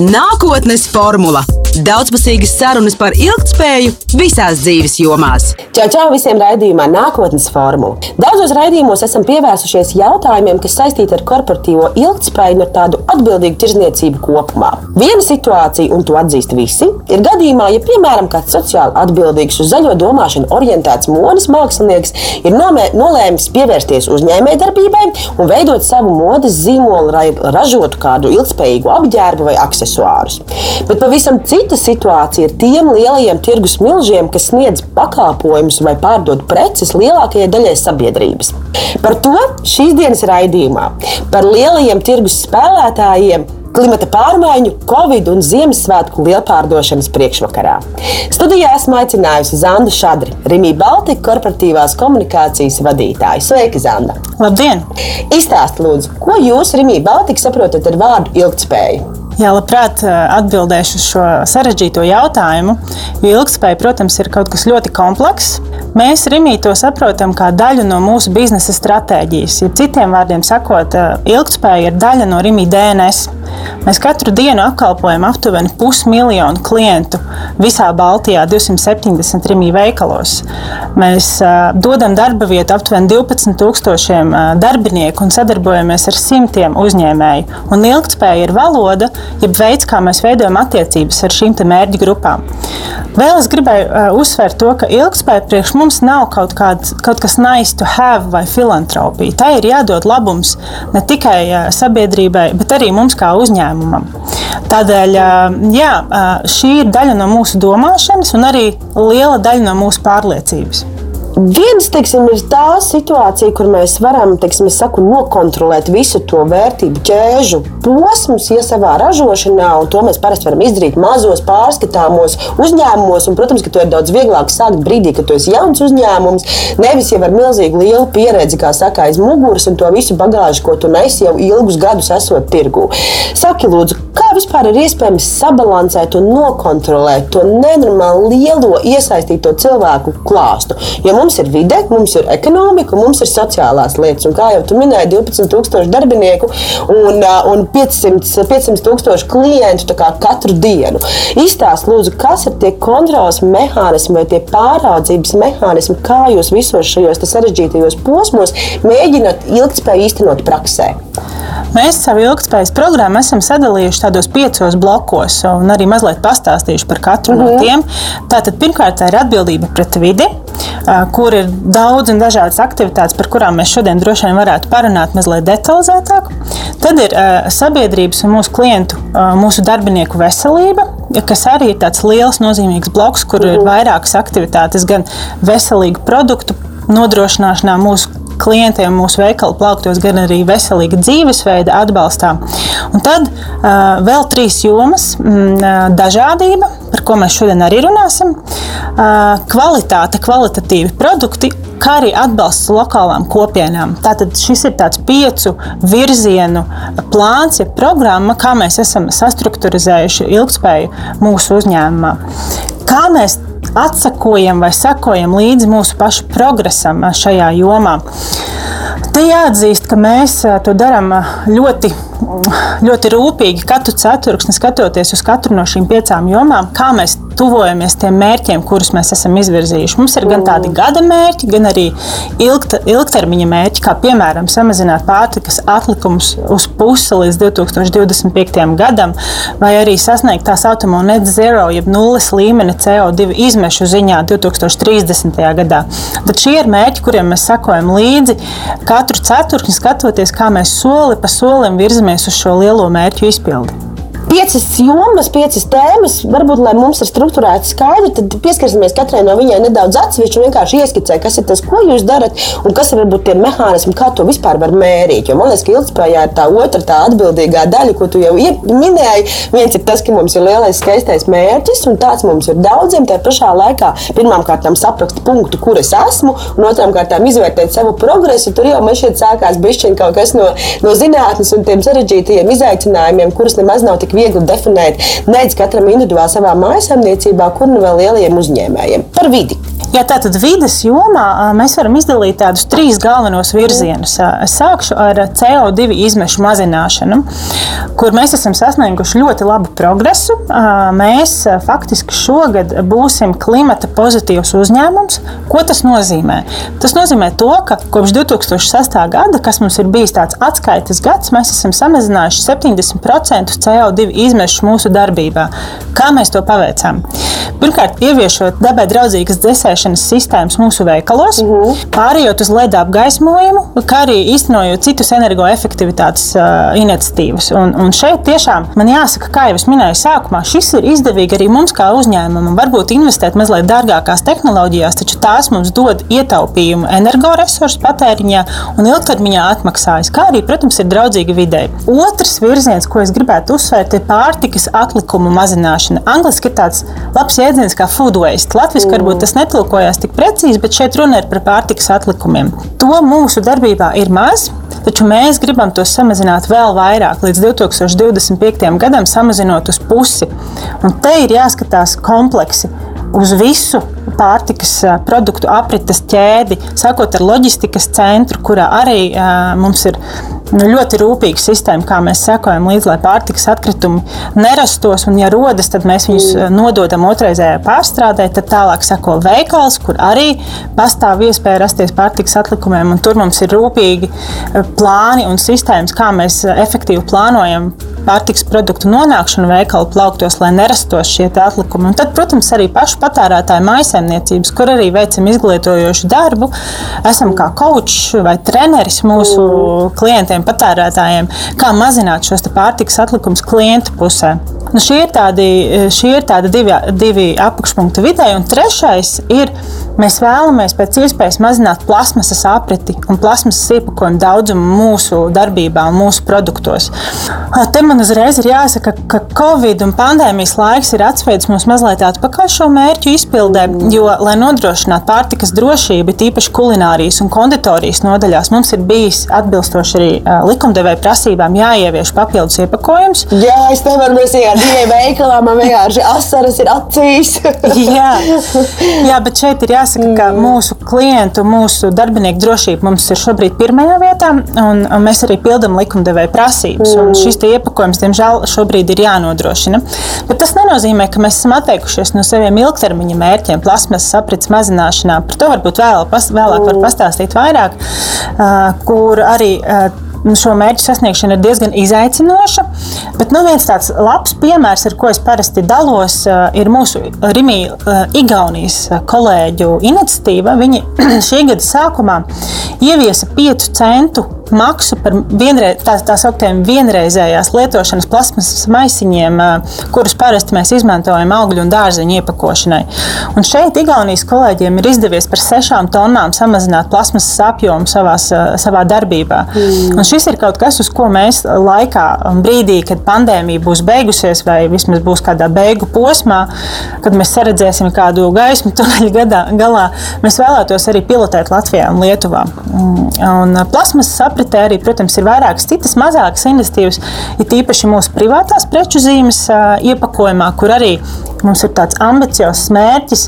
Nākotnes formula - daudzpusīgas sarunas par ilgspēju visās dzīves jomās. Čau, čau visiem raidījumā Nākotnes formula. Daudzos raidījumos esam pievērsušies jautājumiem, kas saistīti ar korporatīvo ilgspēju un ar tādu atbildīgu tirzniecību kopumā. Viena situācija, un to atzīst visi, ir gadījumā, ja piemēram kāds sociāli atbildīgs uz zaļo domāšanu orientēts modes mākslinieks ir nolēmis pievērsties uzņēmējdarbībai un veidot savu modes zīmolu, lai ražotu kādu ilgspējīgu apģērbu vai aksesuārus. Bet pavisam cita situācija ir tiem lielajiem tirgus milžiem, kas sniedz pakalpojumus vai pārdod preces lielākajai daļai sabiedrības. Par to šīs dienas raidījumā, par lielajiem tirgus spēlētājiem klimata pārmaiņu, covid un Ziemassvētku lielpārdošanas priekšvakarā. Studijā esmu aicinājusi Zandu Šadri, Rimī Baltika korporatīvās komunikācijas vadītāju. Sveika, Zanda! Labdien! Izstāst, lūdzu, ko jūs, Rimī Baltika, saprotat ar vārdu ilgspēju? Jā, labprāt atbildēšu uz šo sarežģīto jautājumu. Jo ilgspēja, protams, ir kaut kas ļoti komplekss. Mēs Rimī to saprotam kā daļu no mūsu biznesa stratēģijas. Ja citiem vārdiem sakot, ilgspēja ir daļa no Rimī DNS. Mēs katru dienu apkalpojam aptuveni pusmiljonu klientu visā Baltijā, 270 Rimī veikalos. Mēs uh, dodam darba vietu aptuveni 12,000 uh, darbinieku un sadarbojamies ar simtiem uzņēmēju. Un ilgspēja ir valoda, jeb veids, kā mēs veidojam attiecības ar šīm mērķu grupām. Vēl es gribēju uh, uzsvērt to, ka ilgspēja priekš mums nav kaut, kāds, kaut kas nice to have vai filantropija. Tā ir jādod labums ne tikai uh, sabiedrībai, bet arī mums kā uzņēmumam. Tādēļ jā, šī ir daļa no mūsu domāšanas un arī liela daļa no mūsu pārliecības. Viens teiksim, ir tā situācija, kur mēs varam teiksim, saku, nokontrolēt visu to vērtību ķēžu posmus, ja savā ražošanā, un to mēs parasti varam izdarīt mazos, pārskatāmos uzņēmumos. Un, protams, ka to ir daudz vieglāk sākt brīdī, kad tu esi jauns uzņēmums, nevis jau ar milzīgu lielu pieredzi, kā saka, aiz muguras un to visu bagāžu, ko tu nesi jau ilgus gadus esot tirgū. Saki, lūdzu, kā vispār ir iespējams sabalansēt un nokontrolēt to nenormāli lielo iesaistīto cilvēku klāstu? Jo mums ir vide, mums ir ekonomika, mums ir sociālās lietas. Un kā jau tu minēji, 12,000 darbinieku un, un 500, 500 tūkstoši klientu katru dienu. Izstāst, lūdzu, kas ir tie kontrols mehānismi vai tie pāraudzības mehānismi, kā jūs visos šajos sarežģītajos posmos mēģināt ilgspēju īstenot praksē? Mēs savu ilgspējas programmu esam sadalījuši tādos piecos blokos, un arī mazliet pastāstījuši par katru mm -hmm. no tiem. Tātad, pirmkārt, tā ir atbildība pret vidi, kur ir daudz un dažādas aktivitātes, par kurām mēs šodien droši vien varētu parunāt mazliet detalizētāk. Tad ir sabiedrības un mūsu klientu, mūsu darbinieku veselība, kas arī ir tāds liels, nozīmīgs bloks, kur ir mhm. vairākas aktivitātes, gan veselīgu produktu nodrošināšanā mūsu klientiem mūsu veikalu plauktos, gan arī veselīga dzīvesveida atbalstā. Un tad uh, vēl trīs jomas mm, - dažādība, par ko mēs šodien arī runāsim, uh, kvalitāte, kvalitatīvi produkti. Kā arī atbalsts lokālām kopienām. Tātad šis ir tāds piecu virzienu plāns, ja programma, kā mēs esam sastruktūrizējuši ilgspēju mūsu uzņēmumā. Kā mēs atsakojam vai sekojam līdzi mūsu pašu progresam šajā jomā. Te jāatzīst, ka mēs to darām ļoti ļoti rūpīgi katru ceturksni skatoties uz katru no šīm piecām jomām, kā mēs tuvojamies tiem mērķiem, kurus mēs esam izvirzījuši. Mums ir gan tādi gada mērķi, gan arī ilgta, ilgtermiņa mērķi, kā piemēram samazināt pārtikas atlikumus uz pusi līdz 2025. gadam, vai arī sasniegt tā saucamo net zero, jeb nulles līmeni CO2 izmešu ziņā 2030. gadā. Tad šie ir mērķi, kuriem mēs sekojam līdzi katru ceturksni, skatoties, kā mēs soli pa solim virzamies uz šo lielo mērķu izpildi piecas jomas, piecas tēmas. Varbūt, mums ir struktūrēti skaidri, tad pieskarsimies katrai no viņai nedaudz atsevišķi un vienkārši ieskicē, kas ir tas, ko jūs darat un kas ir varbūt tie mehānismi, kā to vispār var mērīt. Jo man liekas, ka ilgspējā ir tā otra, tā atbildīgā daļa, ko tu jau minēji. Viens ir tas, ka mums ir lielais skaistais mērķis, un tāds mums ir daudziem. Tā pašā laikā pirmām kārtām saprast punktu, kur es esmu, un otrām kārtām izvērtēt savu progresu. Tur jau man šeit sākās bišķiņa kaut kas no, no zinātnes un tiem sarežģītajiem izaicinājumiem, kurus nemaz nav tik tik viegli definēt, nec katram individuāli savā mājasemniecībā, kur nu vēl lielajiem uzņēmējiem. Par vidi. Jā, tātad vidas jomā mēs varam izdalīt tādus trīs galvenos virzienus. Es sākšu ar CO2 izmešu mazināšanu, kur mēs esam sasnieguši ļoti labu progresu. Mēs faktiski šogad būsim klimata pozitīvs uzņēmums. Ko tas nozīmē? Tas nozīmē to, ka kopš 2006. gada, kas mums ir bijis tāds atskaites gads, mēs esam samazinājuši 70% CO2 izmešus mūsu darbībā. Kā mēs to paveicām? Pirmkārt, ieviešot dabai draudzīgas dzēsēšanas sistēmas mūsu veikalos, uh -huh. pārējot uz LED apgaismojumu, kā arī īstenojot citus energoefektivitātes uh, iniciatīvas. Un, un šeit tiešām man jāsaka, kā jau es minēju sākumā, šis ir izdevīgi arī mums kā uzņēmumam. Varbūt investēt mazliet dārgākās tehnoloģijās, taču tās mums dod ietaupījumu energoresursu patēriņā un ilgtermiņā atmaksājas, kā arī, protams, ir draudzīgi videi. Otrs virziens, ko es gribētu uzsvērt, pārtikas atlikumu mazināšana. Angliski ir tāds labs jēdziens kā food waste. Latvijas mm. varbūt tas netulkojās tik precīzi, bet šeit runa ir par pārtikas atlikumiem. To mūsu darbībā ir maz. Taču mēs gribam to samazināt vēl vairāk, līdz 2025. gadam, samazinot uz pusi. Un te ir jāskatās kompleksi uz visu pārtikas produktu aprites ķēdi, sākot ar loģistikas centru, kurā arī mums ir nu, ļoti rūpīga sistēma, kā mēs sekojam līdzi, lai pārtikas atkritumi nerastos. Un, ja rodas, tad mēs viņus nododam otrreizējai pārstrādē. Tad tālāk seko veikals, kur arī pastāv iespēja rasties pārtikas atlikumiem. Tur mums ir rūpīgi plāni un sistēmas, kā mēs efektīvi plānojam pārtiks produktu nonākšanu veikalu plauktos, lai nerastos šie atlikumi. Un tad, protams, arī pašu patērētāju maisaimniecības, kur arī veicam izglītojošu darbu, esam kā kočs vai treneris mūsu klientiem, patērētājiem, kā mazināt šos pārtiks atlikumus klientu pusē. Nu, šie ir tādi, šie ir tādi divi, divi apakšpunkti vidē, un trešais ir Mēs vēlamies pēc iespējas mazināt plasmasas apriti un plasmasas iepakojumu daudzumu mūsu darbībā un mūsu produktos. Te man uzreiz ir jāsaka, ka Covid un pandēmijas laiks ir atsveicis mums mazliet atpakaļ šo mērķu izpildē, jo, lai nodrošinātu pārtikas drošību, tīpaši kulinārijas un konditorijas nodaļās, mums ir bijis atbilstoši arī likumdevēja prasībām jāievieš papildus iepakojums. Jā, es nevaru mēs iet diviem veikalā, man vienkārši asaras ir acīs. jā, jā, bet šeit ir jāsaka jāsaka, ka mm. mūsu klientu, mūsu darbinieku drošība mums ir šobrīd pirmajā vietā, un, un mēs arī pildām likumdevēja prasības. Mm. Šis iepakojums, diemžēl, šobrīd ir jānodrošina. Bet tas nenozīmē, ka mēs esam atteikušies no saviem ilgtermiņa mērķiem, plasmas aprits mazināšanā. Par to varbūt vēl, pas, vēlāk var mm. pastāstīt vairāk, kur arī Nu, šo mērķu sasniegšana ir diezgan izaicinoša. Bet nu, viens tāds labs piemērs, ar ko es parasti dalos, eh, ir mūsu Rimija eh, Igaunijas eh, kolēģu iniciatīva. Viņi šī gada sākumā ieviesa 5 centu maksu par vienreiz, tā, tā sauktiem vienreizējās lietošanas plasmasas maisiņiem, kurus parasti mēs izmantojam augļu un dārzeņu iepakošanai. Un šeit Igaunijas kolēģiem ir izdevies par sešām tonnām samazināt plasmasas apjomu savās, savā darbībā. Mm. Un šis ir kaut kas, uz ko mēs laikā, brīdī, kad pandēmija būs beigusies, vai vismaz būs kādā beigu posmā, kad mēs redzēsim kādu gaismu tuneļa galā, mēs vēlētos arī pilotēt Latvijā un Lietuvā. Un plasmasas apritē arī, protams, ir vairākas citas mazākas iniciatīvas, ir tīpaši mūsu privātās preču zīmes iepakojumā, kur arī mums ir tāds ambiciozs mērķis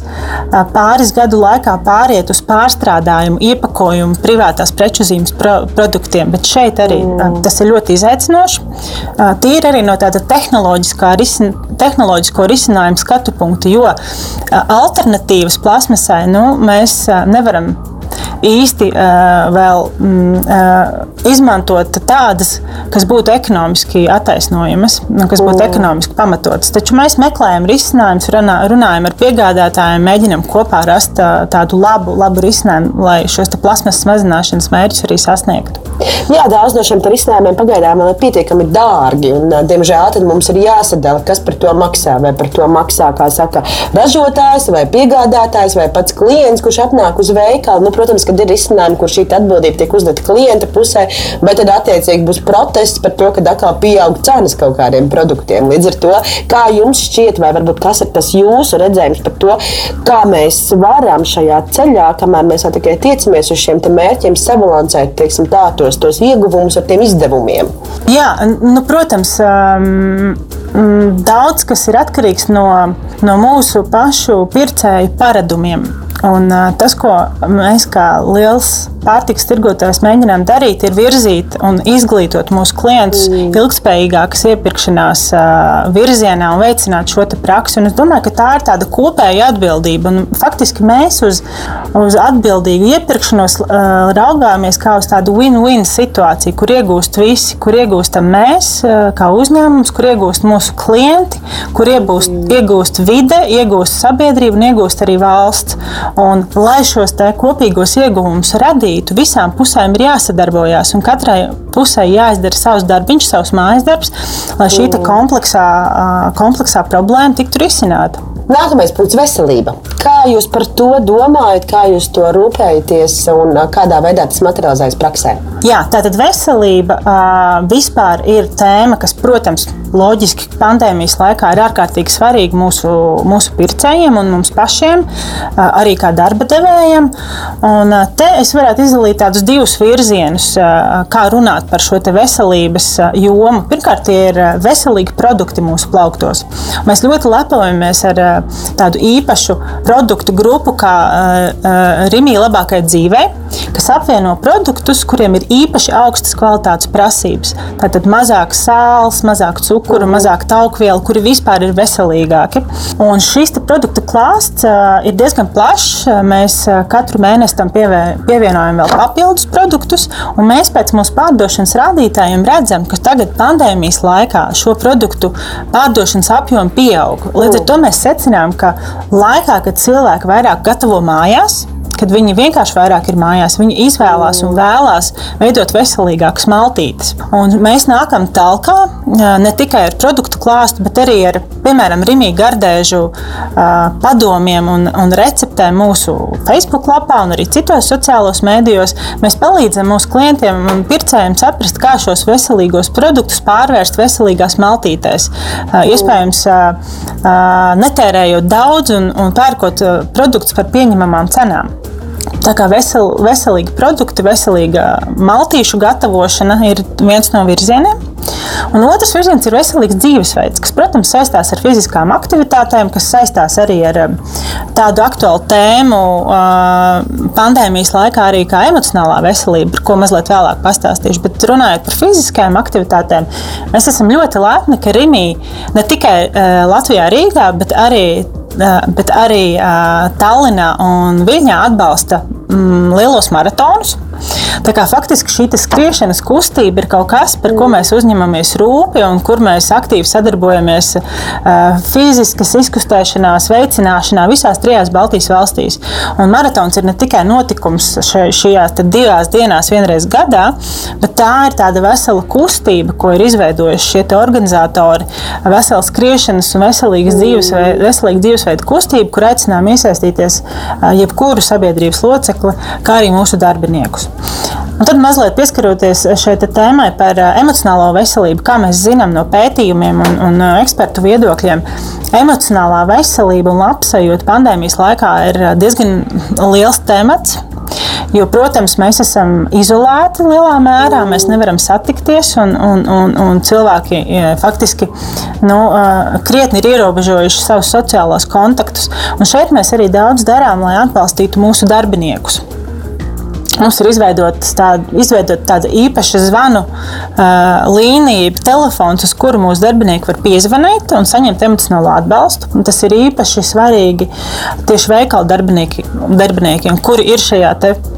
pāris gadu laikā pāriet uz pārstrādājumu, iepakojumu privātās preču zīmes pro produktiem. Bet šeit arī mm. tas ir ļoti izaicinoši. Tīri arī no tāda risin, tehnoloģisko risinājumu skatu punkta, jo alternatīvas plasmasai nu, mēs nevaram īsti vēl mm, izmantot tādas, kas būtu ekonomiski attaisnojamas, kas būtu ekonomiski pamatotas. Taču mēs meklējam risinājumus, runājam ar piegādātājiem, mēģinam kopā rast tādu labu, labu risinājumu, lai šos plasmasas mazināšanas mērķus arī sasniegtu. Jā, daudz no šiem risinājumiem pagaidām ir pietiekami dārgi. Un, diemžēl mums ir jāsadala, kas par to maksā. Vai par to maksā saka, ražotājs, vai piegādātājs, vai pats klients, kurš atnāk uz veikalu. Nu, protams, ka ir risinājumi, kur šī atbildība tiek uzdota klienta pusē, bet tad attiecīgi būs protests par to, ka atkal pieaug cenas kaut kādiem produktiem. Līdz ar to, kā jums šķiet, vai varbūt kas ir tas jūsu redzējums par to, kā mēs varam šajā ceļā, kamēr mēs tikai tiecamies uz šiem mērķiem, sabalansēt tā, tos, tos ieguvumus ar tiem izdevumiem? Jā, nu, protams. Um daudz kas ir atkarīgs no, no mūsu pašu pircēju paradumiem. Un, tas, ko mēs kā liels pārtiks tirgotājs mēģinām darīt, ir virzīt un izglītot mūsu klientus mm. ilgspējīgākas iepirkšanās virzienā un veicināt šo praksi. Un es domāju, ka tā ir tāda kopēja atbildība. Un faktiski mēs uz, uz atbildīgu iepirkšanos raugāmies kā uz tādu win-win situāciju, kur iegūst visi, kur iegūstam mēs kā uzņēmums, kur iegūst mūsu klienti, kur iegūst, mm. iegūst vide, iegūst sabiedrība un iegūst arī valsts. Un, lai šos kopīgos ieguvumus radītu, visām pusēm ir jāsadarbojas, un katrai pusē jāizdara savs darbs, savs mājas darbs, lai šī kompleksā, kompleksā problēma tiktu risināta. Nākamais punkts - veselība. Kā jūs par to domājat, kā jūs to rūpējaties un kādā veidā tas materializējas praksē? Jā, tātad veselība vispār ir tēma, kas, protams, loģiski pandēmijas laikā ir ārkārtīgi svarīga mūsu, mūsu pircējiem un mums pašiem, arī kā darba devējiem. Un, te es varētu izdalīt tādus divus virzienus, kā runāt par šo veselības jomu. Pirmkārt, tie ir veselīgi produkti mūsu plauktos. Mēs ļoti lepojamies ar tādu īpašu produktu grupu, kā Rimija labākajai dzīvei, kas apvieno produktus, kuriem ir īpaši augstas kvalitātes prasības. Tātad mazāk sāls, mazāk cukuru, mazāk taukvielu, kuri vispār ir veselīgāki. Un šis produktu klāsts ir diezgan plašs. Mēs katru mēnesi tam pievienojam vēl papildus produktus, un mēs pēc mūsu pārdošanas rādītājiem redzam, ka tagad pandēmijas laikā šo produktu pārdošanas apjomu pieaug. Līdz ar to mēs secinām, ka laikā, kad cilvēki vairāk gatavo mājās, kad viņi vienkārši vairāk ir mājās. Viņi izvēlās un vēlās veidot veselīgākas maltītes. Un mēs nākam tālāk ne tikai ar produktu klāstu, bet arī ar, piemēram, Rimīgu gardēžu padomiem un, un receptēm mūsu Facebook lapā un arī citos sociālos mēdījos. Mēs palīdzam mūsu klientiem un pircējiem saprast, kā šos veselīgos produktus pārvērst veselīgās maltītēs. Iespējams, netērējot daudz un, un pērkot produktus par pieņemamām cenām. Tā kā vesel, veselīgi produkti, veselīga maltīšu gatavošana ir viens no virzieniem. Un otrs virziens ir veselīgs dzīvesveids, kas, protams, saistās ar fiziskām aktivitātēm, kas saistās arī ar um, tādu aktuālu tēmu uh, pandēmijas laikā, arī kā emocionālā veselība, par ko mazliet vēlāk pastāstīšu. Bet runājot par fiziskajām aktivitātēm, mēs esam ļoti lepni, ka Rimī ne tikai uh, Latvijā, Rīgā, bet arī bet arī Tallinā un Viļņā atbalsta mm, lielos maratonus. Tā kā faktiski šī skriešanas kustība ir kaut kas, par ko mēs uzņemamies rūpi un kur mēs aktīvi sadarbojamies fiziskas izkustēšanās, veicināšanā visās trijās Baltijas valstīs. Un maratons ir ne tikai notikums šajās divās dienās, vienreiz gadā, bet tā ir tāda vesela kustība, ko ir izveidojuši šie organizatori. Vesela skriešanas un veselīgas dzīvesveida, veselīga dzīvesveida kustība, kur aicinām iesaistīties jebkuru sabiedrības locekli, kā arī mūsu darbiniekus. Un tad mazliet pieskaroties šai tēmai par emocionālo veselību, kā mēs zinām no pētījumiem un, un ekspertu viedokļiem, emocionālā veselība un labsajūta pandēmijas laikā ir diezgan liels temats. Jo, protams, mēs esam izolēti lielā mērā, mēs nevaram satikties, un, un, un, un cilvēki faktiski nu, krietni ir ierobežojuši savus sociālos kontaktus. Un šeit mēs arī daudz darām, lai atbalstītu mūsu darbiniekus. Mums ir izveidota tāda, izveidot tāda īpaša zvanu uh, līnija, telefons, uz kuru mūsu darbinieki var piezvanīt un saņemt emocionālo atbalstu. Un tas ir īpaši svarīgi tieši veikalu darbinieki, darbiniekiem, kuri ir šajā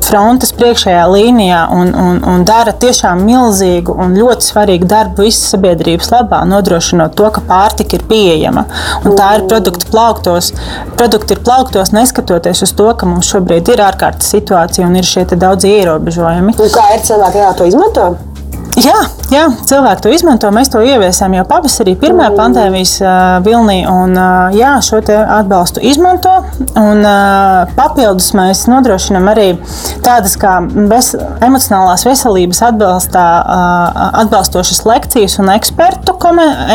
frontes priekšējā līnijā un, un, un dara tiešām milzīgu un ļoti svarīgu darbu visas sabiedrības labā, nodrošinot to, ka pārtika ir pieejama. Un tā ir produkti plauktos. Produkti ir plauktos neskatoties uz to, ka mums šobrīd ir ārkārtas situācija un ir šie daudz ierobežojumi. Un kā ir cilvēki, kā to izmanto? Jā, jā, cilvēki to izmanto. Mēs to ieviesām jau pavasarī, pirmā pandēmijas uh, vilnī. Un, uh, jā, šo atbalstu izmanto. Un, uh, papildus mēs nodrošinām arī tādas kā ves emocionālās veselības atbalstā, uh, atbalstošas lekcijas un ekspertu,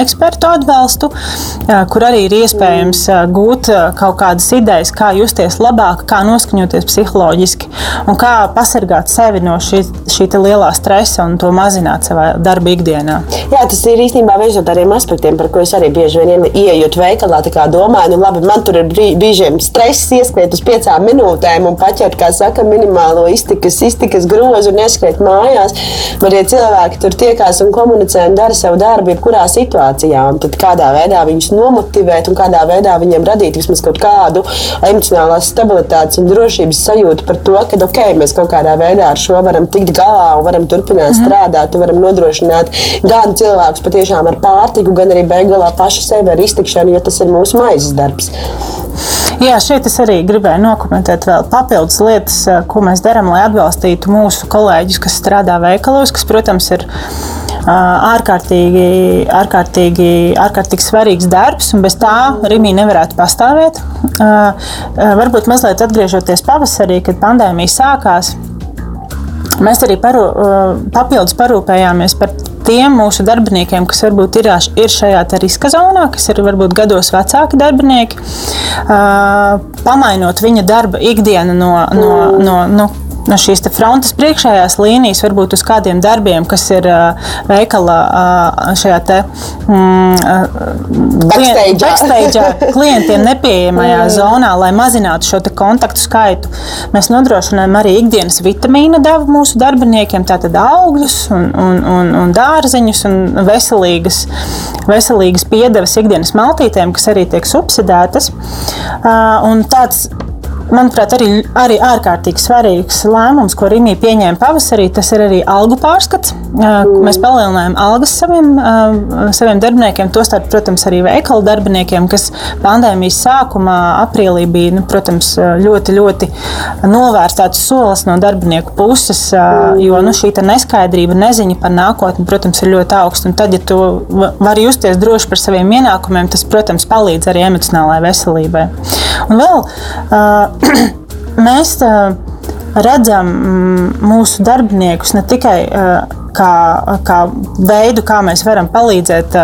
ekspertu atbalstu, uh, kur arī ir iespējams uh, gūt uh, kaut kādas idejas, kā justies labāk, kā noskaņoties psiholoģiski un kā pasargāt sevi no šī, šī lielā stresa un to mazināt turpināt savā darba ikdienā. Jā, tas ir īstenībā viens no tādiem aspektiem, par ko es arī bieži vien ienāku veikalā. Domāju, nu, labi, man tur ir brīžiem stress, ieskriet uz piecām minūtēm un paķert, kā saka, minimālo iztikas, iztikas grozu un ieskriet mājās. Bet, ja cilvēki tur tiekās un komunicē un dara savu darbu, jebkurā situācijā, tad kādā veidā viņus nomotivēt un kādā veidā viņiem radīt vismaz kaut kādu emocionālās stabilitātes un drošības sajūtu par to, ka ok, mēs kaut kādā veidā ar šo varam tikt galā un varam turpināt mm -hmm. strādāt, un varam nodrošināt gan cilvēkus patiešām ar pārtiku, gan arī beigās pašu sevi ar iztikšanu, jo tas ir mūsu maizes darbs. Jā, šeit es arī gribēju nokomentēt vēl papildus lietas, eh, ko mēs darām, lai atbalstītu mūsu kolēģus, kas strādā veikalos, kas, protams, ir eh, ārkārtīgi, ārkārtīgi, ārkārtīgi svarīgs darbs, un bez tā Rīgā nevarētu pastāvēt. Eh, varbūt mazliet atgriežoties pavasarī, kad pandēmija sākās. Mēs arī paru, papildus parūpējāmies par tiem mūsu darbiniekiem, kas varbūt ir, ir šajā riska zonā, kas ir varbūt gados vecāki darbinieki, pamainot viņa darba ikdienu no, no, no, no no šīs frontes priekšējās līnijas, varbūt uz kādiem darbiem, kas ir uh, veikala uh, šajā te mm, backstage. backstage klientiem nepieejamajā zonā, lai mazinātu šo kontaktu skaitu. Mēs nodrošinām arī ikdienas vitamīnu devu mūsu darbiniekiem, tātad augļus un, un, un, un dārzeņus un veselīgas, veselīgas piedevas ikdienas maltītēm, kas arī tiek subsidētas. Uh, un tāds manuprāt, arī, arī ārkārtīgi svarīgs lēmums, ko Rīgā pieņēma pavasarī. Tas ir arī algu pārskats. Mēs palielinājām algas saviem, saviem darbiniekiem, tostarp, protams, arī veikalu darbiniekiem, kas pandēmijas sākumā, aprīlī bija nu, protams, ļoti, ļoti novērtēts solis no darbinieku puses, jo nu, šī neskaidrība, neziņa par nākotni, protams, ir ļoti augsta. Un tad, ja tu vari justies droši par saviem ienākumiem, tas, protams, palīdz arī emocionālajai veselībai. Un vēl mēs redzam mm, mūsu darbiniekus ne tikai kā, kā veidu, kā mēs varam palīdzēt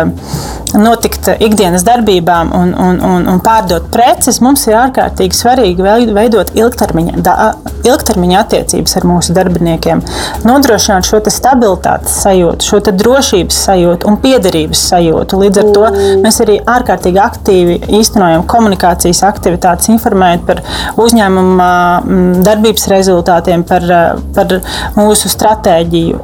notikt ikdienas darbībām un, un, un, un pārdot preces, mums ir ārkārtīgi svarīgi veidot ilgtermiņa, da, ilgtermiņa attiecības ar mūsu darbiniekiem, nodrošināt šo stabilitātes sajūtu, šo drošības sajūtu un piederības sajūtu. Līdz ar to mēs arī ārkārtīgi aktīvi īstenojam komunikācijas aktivitātes, informējot par uzņēmuma darbības rezultātiem, par, par mūsu stratēģiju,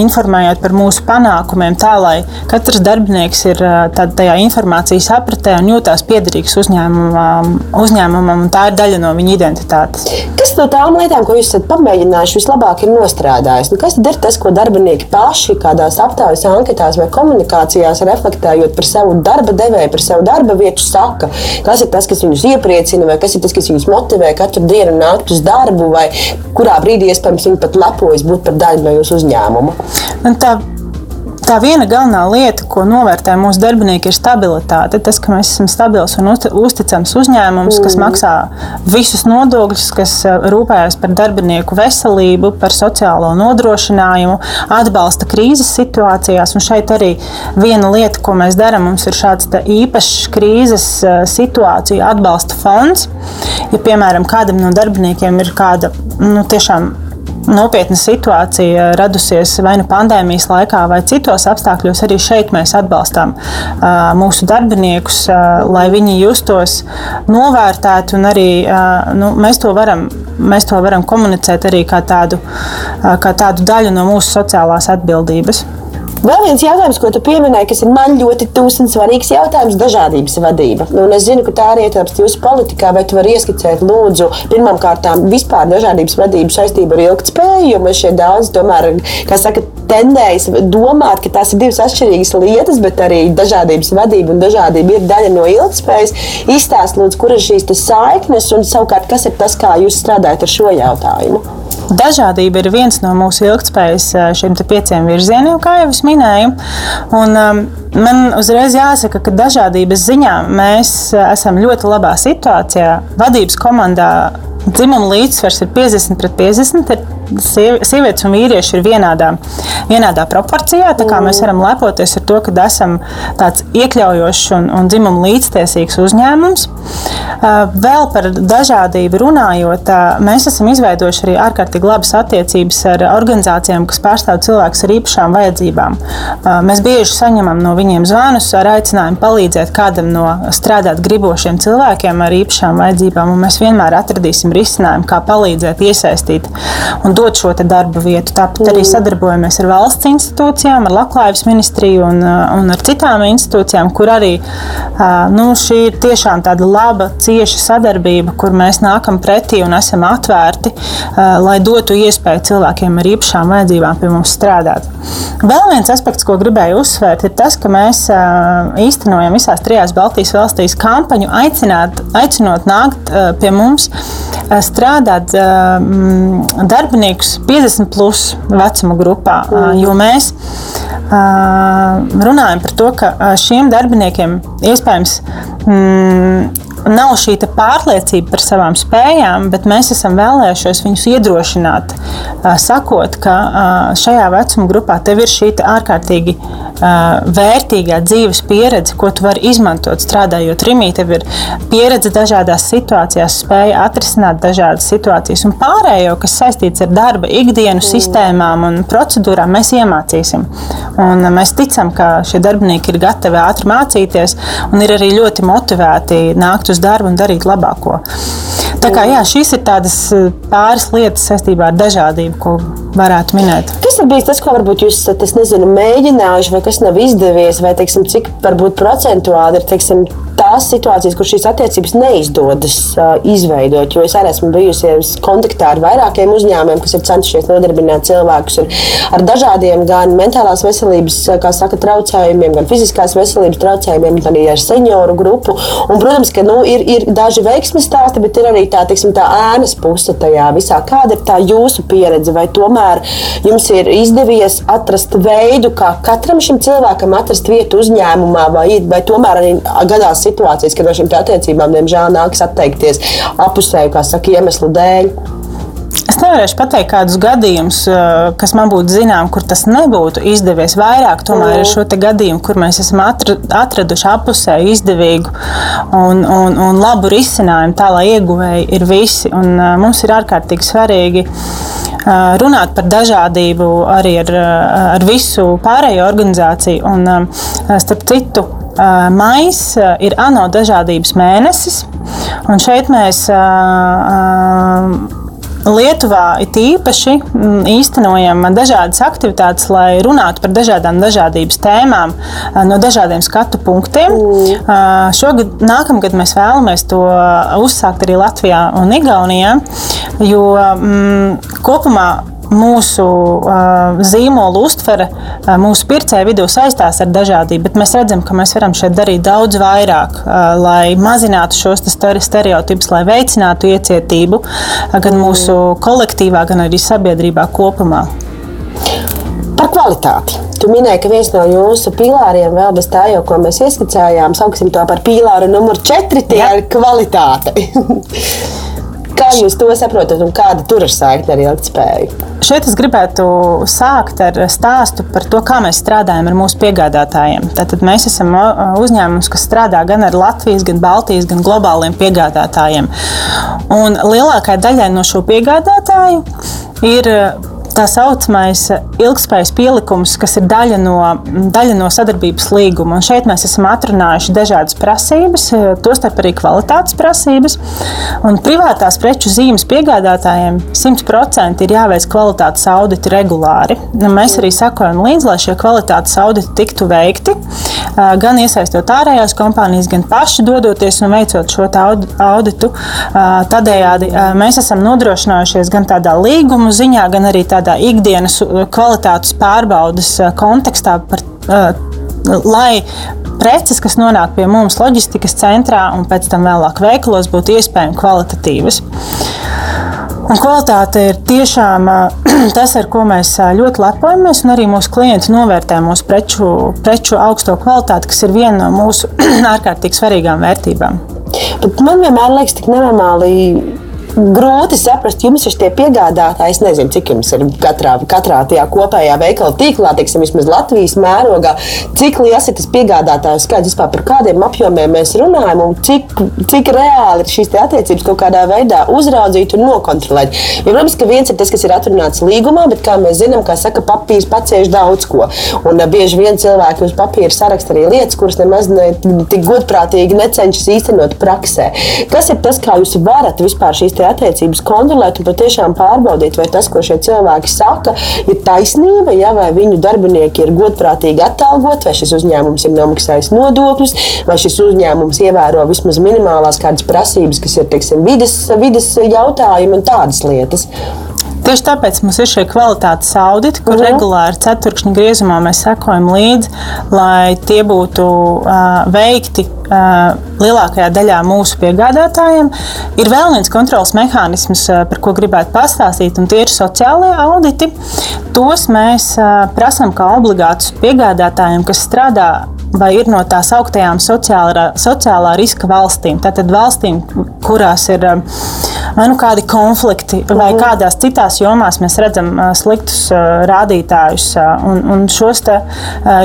informējot par mūsu panākumiem, tā lai katrs darbinieks ir tad tajā informācijas apritē un jūtās piederīgs uzņēmumam, uzņēmumam, un tā ir daļa no viņa identitātes. Kas no tām lietām, ko jūs esat pamēģinājuši, vislabāk ir nostrādājis? Nu, kas tad ir tas, ko darbinieki paši kādās aptaujas, anketās vai komunikācijās reflektējot par savu darba devēju, par savu darba vietu, saka? Kas ir tas, kas viņus iepriecina, vai kas ir tas, kas viņus motivē katru dienu nākt uz darbu, vai kurā brīdī iespējams viņi pat lepojas būt par daļu no jūsu uzņēmuma? Un tā Tā viena galvenā lieta, ko novērtē mūsu darbinieki, ir stabilitāte. Tas, ka mēs esam stabils un uzticams uzņēmums, kas mm. maksā visus nodokļus, kas uh, rūpējas par darbinieku veselību, par sociālo nodrošinājumu, atbalsta krīzes situācijās. Un šeit arī viena lieta, ko mēs darām, mums ir šāds īpašs krīzes uh, situāciju atbalsta fonds. Ja, piemēram, kādam no darbiniekiem ir kāda nu, tiešām nopietna situācija radusies vai nu pandēmijas laikā, vai citos apstākļos, arī šeit mēs atbalstām uh, mūsu darbiniekus, uh, lai viņi justos novērtēti arī uh, nu, mēs, to varam, mēs to varam komunicēt arī kā tādu, kā tādu daļu no mūsu sociālās atbildības. Vēl viens jautājums, ko tu pieminēji, kas ir man ļoti tūs un svarīgs jautājums - dažādības vadība. Nu, es zinu, ka tā arī ietilpst jūsu politikā, bet var ieskicēt, lūdzu, pirmām kārtām vispār dažādības vadību saistību ar ilgspēju, jo mēs šeit daudz tomēr, kā saka, tendējas domāt, ka tās ir divas atšķirīgas lietas, bet arī dažādības vadība un dažādība ir daļa no ilgspējas. Izstāst, lūdzu, kur ir šīs saiknes un savukārt, kas ir tas, kā jūs strādājat ar šo jautājumu. Dažādība ir viens no mūsu ilgspējas šiem pieciem virzieniem, kā jau es minēju. Un, um, man uzreiz jāsaka, ka dažādības ziņā mēs esam ļoti labā situācijā. Vadības komandā dzimuma līdzsvars ir 50 pret 50. Sievietes un vīrieši ir vienādā, vienādā proporcijā. Tā kā mēs varam lepoties ar to, ka esam tāds iekļaujošs un, un dzimumu līdztiesīgs uzņēmums. Vēl par dažādību runājot, mēs esam izveidojuši arī ārkārtīgi labas attiecības ar organizācijām, kas pārstāv cilvēkus ar īpašām vajadzībām. Mēs bieži saņemam no viņiem zvanus ar aicinājumu palīdzēt kādam no strādāt gribošiem cilvēkiem ar īpašām vajadzībām, un mēs vienmēr atradīsim risinājumu, kā palīdzēt iesaistīt un dot šo darba vietu. Tāpat arī sadarbojamies ar valsts institūcijām, ar Latvijas ministriju un, un ar citām institūcijām, kur arī nu, šī ir tiešām tāda laba, cieša sadarbība, kur mēs nākam pretī un esam atvērti, lai dotu iespēju cilvēkiem ar īpašām vajadzībām pie mums strādāt. Vēl viens aspekts, ko gribēju uzsvērt, ir tas, ka mēs īstenojam visās trijās Baltijas valstīs kampaņu, aicināt, aicinot nākt pie mums strādāt darbiniekus 50 plus vecuma grupā, jo mēs runājam par to, ka šiem darbiniekiem iespējams mm, nav šī pārliecība par savām spējām, bet mēs esam vēlējušies viņus iedrošināt, sakot, ka šajā vecuma grupā tev ir šī ārkārtīgi vērtīgā dzīves pieredze, ko tu vari izmantot strādājot Rimī. Tev ir pieredze dažādās situācijās, spēja atrisināt dažādas situācijas, un pārējo, kas saistīts ar darba, ikdienu sistēmām un procedūrām, mēs iemācīsim. Un mēs ticam, ka šie darbinieki ir gatavi ātri mācīties un ir arī ļoti motivēti nākt uz darbu un darīt labāko. Tā kā jā, šīs ir tādas pāris lietas saistībā ar dažādību, ko varētu minēt. Kas ir bijis tas, ko varbūt jūs esat nezinu, mēģinājuši, vai kas nav izdevies, vai teiksim, cik varbūt procentuāli ir teiksim, tās situācijas, kur šīs attiecības neizdodas uh, izveidot. Jo es arī esmu bijusi kontaktā ar vairākiem uzņēmumiem, kas ir centušies nodarbināt cilvēkus ar dažādiem gan mentālās veselības saka, traucējumiem, gan fiziskās veselības traucējumiem, gan arī ar senioru grupu. Un, protams, ka nu, ir, ir daži veiksmīgi stāsti, bet ir arī tā, teiksim, tā ēnas puse tajā visā. Kāda ir tā jūsu pieredze? Vai tomēr jums ir izdevies atrast veidu, kā katram šim cilvēkam atrast vietu uzņēmumā, vai, vai tomēr arī gadās situācijas, kad no šīm attiecībām, diemžēl, nāks atteikties apusēju, kā saka, iemeslu dēļ. Es nevarēšu pateikt, kādus gadījumus, eh, kas man būtu zināms, kur tas nebūtu izdevies. Vairāk tomēr mm. ir šo gadījumu, kur mēs esam atraduši apusēju izdevīgu un, un, un labu risinājumu, tā lai ieguvēji ir visi. Un, uh, mums ir ārkārtīgi svarīgi uh, runāt par dažādību arī ar, ar visu pārējo organizāciju. Un, starp citu, Maijs ir ANO dažādības mēnesis, un šeit mēs Lietuvā it īpaši īstenojam dažādas aktivitātes, lai runātu par dažādām dažādības tēmām no dažādiem skatu punktiem. Mm. Šogad, nākamgad mēs vēlamies to uzsākt arī Latvijā un Igaunijā, jo mm, kopumā mūsu uh, zīmola uztvere uh, mūsu pircēju vidū saistās ar dažādību, bet mēs redzam, ka mēs varam šeit darīt daudz vairāk, uh, lai mazinātu šos stereotipus, lai veicinātu iecietību uh, gan mūsu kolektīvā, gan arī sabiedrībā kopumā. Par kvalitāti. Tu minēji, ka viens no jūsu pīlāriem, vēl bez tā, jau, ko mēs ieskicējām, sauksim to par pīlāru numur 4, tie Jā. ir kvalitāte. Kā jūs to saprotat un kāda tur ir saikne ar ilgspēju? Šeit es gribētu sākt ar stāstu par to, kā mēs strādājam ar mūsu piegādātājiem. Tātad mēs esam uzņēmums, kas strādā gan ar Latvijas, gan Baltijas, gan globāliem piegādātājiem. Un lielākajai daļai no šo piegādātāju ir tā saucamais ilgspējas pielikums, kas ir daļa no, daļa no sadarbības līguma. Un šeit mēs esam atrunājuši dažādas prasības, tostarp arī kvalitātes prasības. Un privātās preču zīmes piegādātājiem 100% ir jāveic kvalitātes auditi regulāri. Mēs arī sakojam līdzi, lai šie kvalitātes auditi tiktu veikti, gan iesaistot ārējās kompānijas, gan paši dodoties un veicot šo auditu. Tādējādi mēs esam nodrošinājušies gan tādā līguma ziņā, gan arī tādā tādā ikdienas uh, kvalitātes pārbaudas uh, kontekstā, par, uh, lai preces, kas nonāk pie mums loģistikas centrā un pēc tam vēlāk veikalos, būtu iespējami kvalitatīvas. Un kvalitāte ir tiešām tas, ar ko mēs ļoti lepojamies, arī mūsu klienti novērtē mūsu preču, preču augsto kvalitāti, kas ir viena no mūsu ārkārtīgi svarīgām vērtībām. Bet man vienmēr liekas, tik nenormāli grūti saprast, jums ir tie piegādātāji. Es nezinu, cik jums ir katrā, katrā tajā kopējā veikala tīklā, teiksim, vismaz Latvijas mērogā, cik liels ir tas piegādātājs skaits vispār par kādiem apjomiem mēs runājam un cik, cik reāli ir šīs attiecības kaut kādā veidā uzraudzīt un nokontrolēt. Jo, protams, ka viens ir tas, kas ir atrunāts līgumā, bet kā mēs zinām, kā saka, papīrs pacieš daudz ko. Un bieži vien cilvēki uz papīra saraksta arī lietas, kuras nemaz ne tik godprātīgi necenšas īstenot praksē. Kas ir tas, kā jūs varat vispār šīs attiecības kontrolēt un patiešām pārbaudīt, vai tas, ko šie cilvēki saka, ir taisnība, ja, vai viņu darbinieki ir godprātīgi atalgoti, vai šis uzņēmums ir nomaksājis nodokļus, vai šis uzņēmums ievēro vismaz minimālās kādas prasības, kas ir teiksim, vides, vides jautājumi un tādas lietas. Tieši tāpēc mums ir šie kvalitātes auditi, kur uh mhm. -huh. regulāri ceturkšņa griezumā mēs sekojam līdzi, lai tie būtu uh, veikti uh, lielākajā daļā mūsu piegādātājiem. Ir vēl viens kontrols mehānisms, uh, par ko gribētu pastāstīt, un tie ir sociālie auditi. Tos mēs uh, prasām kā obligātus piegādātājiem, kas strādā vai ir no tās augtajām sociālā, sociālā riska valstīm. Tātad valstīm, kurās ir vai nu kādi konflikti, vai mhm. kādās citās jomās mēs redzam sliktus rādītājus. Un, un šos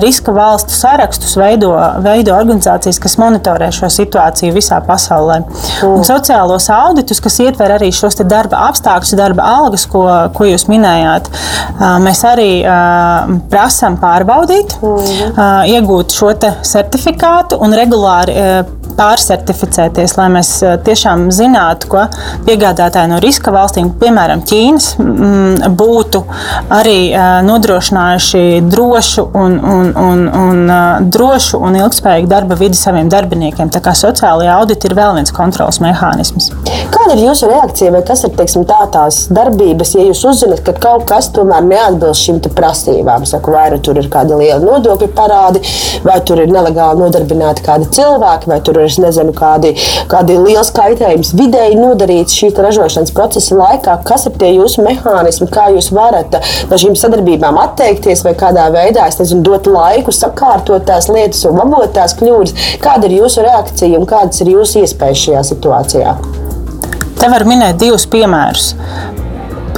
riska valstu sarakstus veido, veido organizācijas, kas monitorē šo situāciju visā pasaulē. Un mhm. sociālos auditus, kas ietver arī šos darba apstākļus, darba algas, ko, ko jūs minējāt, mēs arī prasām pārbaudīt, mhm. iegūt šo certifikātu un regulāri pārsertificēties, lai mēs tiešām zinātu, ka piegādātāji no riska valstīm, piemēram, Ķīnas, būtu arī nodrošinājuši drošu un, un, un, un, drošu un ilgspējīgu darba vidi saviem darbiniekiem. Tā kā sociālajā audita ir vēl viens kontrols mehānisms. Kāda ir jūsu reakcija vai kas ir teiksim, tā, tās darbības, ja jūs uzzināt, ka kaut kas tomēr neatbilst šīm prasībām? Saku, vai nu tur ir kādi lieli nodokļu parādi, vai tur ir nelegāli nodarbināti kādi cilvēki, vai tur ir es nezinu, kādi, kādi liels kaitējums vidēji nodarīts šī ražošanas procesa laikā. Kas ir tie jūsu mehānismi, kā jūs varat no šīm sadarbībām atteikties vai kādā veidā nezinu, dot laiku, sakārtot tās lietas un labot tās kļūdas? Kāda ir jūsu reakcija un kādas ir jūsu iespējas šajā situācijā? Te var minēt divus piemērus.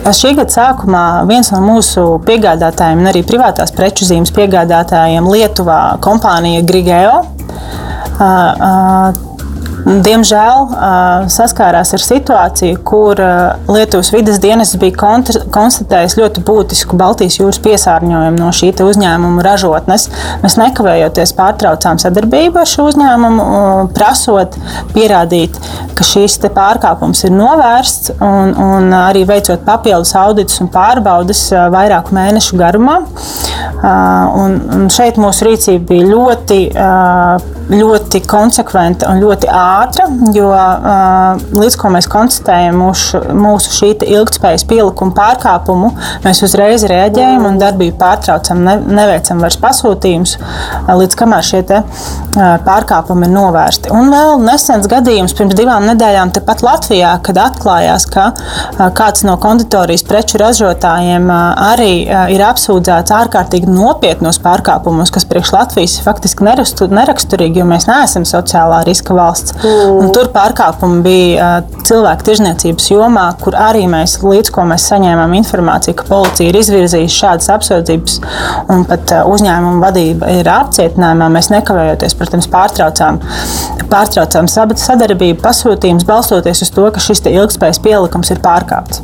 Šī gada sākumā viens no mūsu piegādātājiem, arī privātās preču zīmes piegādātājiem, Lietuvā, kompānija Grigeo, Diemžēl saskārās ar situāciju, kur Lietuvas vidas dienas bija konstatējis ļoti būtisku Baltijas jūras piesārņojumu no šī uzņēmuma ražotnes. Mēs nekavējoties pārtraucām sadarbību ar šo uzņēmumu, prasot pierādīt, ka šīs pārkāpums ir novērsts, un, un arī veicot papildus auditus un pārbaudes vairāku mēnešu garumā. Un, un šeit mūsu rīcība bija ļoti, ļoti konsekventa un ļoti ātra jo līdz ko mēs konstatējam mūsu, mūsu šī ilgspējas pielikumu pārkāpumu, mēs uzreiz reaģējam un darbību pārtraucam, ne, neveicam vairs pasūtījumus, līdz kamēr šie pārkāpumi ir novērsti. Un vēl nesens gadījums pirms divām nedēļām tepat Latvijā, kad atklājās, ka kāds no konditorijas preču ražotājiem arī ir apsūdzēts ārkārtīgi nopietnos pārkāpumus, kas priekš Latvijas faktiski neraksturīgi, jo mēs neesam sociālā riska valsts. Mm. Tur pārkāpumi bija cilvēku tirzniecības jomā, kur arī mēs līdz ko mēs saņēmām informāciju, ka policija ir izvirzījusi šādas apsūdzības un pat uzņēmuma vadība ir apcietinājumā. Mēs nekavējoties, protams, pārtraucām, pārtraucām sadarbību, pasūtījumus, balstoties uz to, ka šis ilgspējas pielikums ir pārkāpts.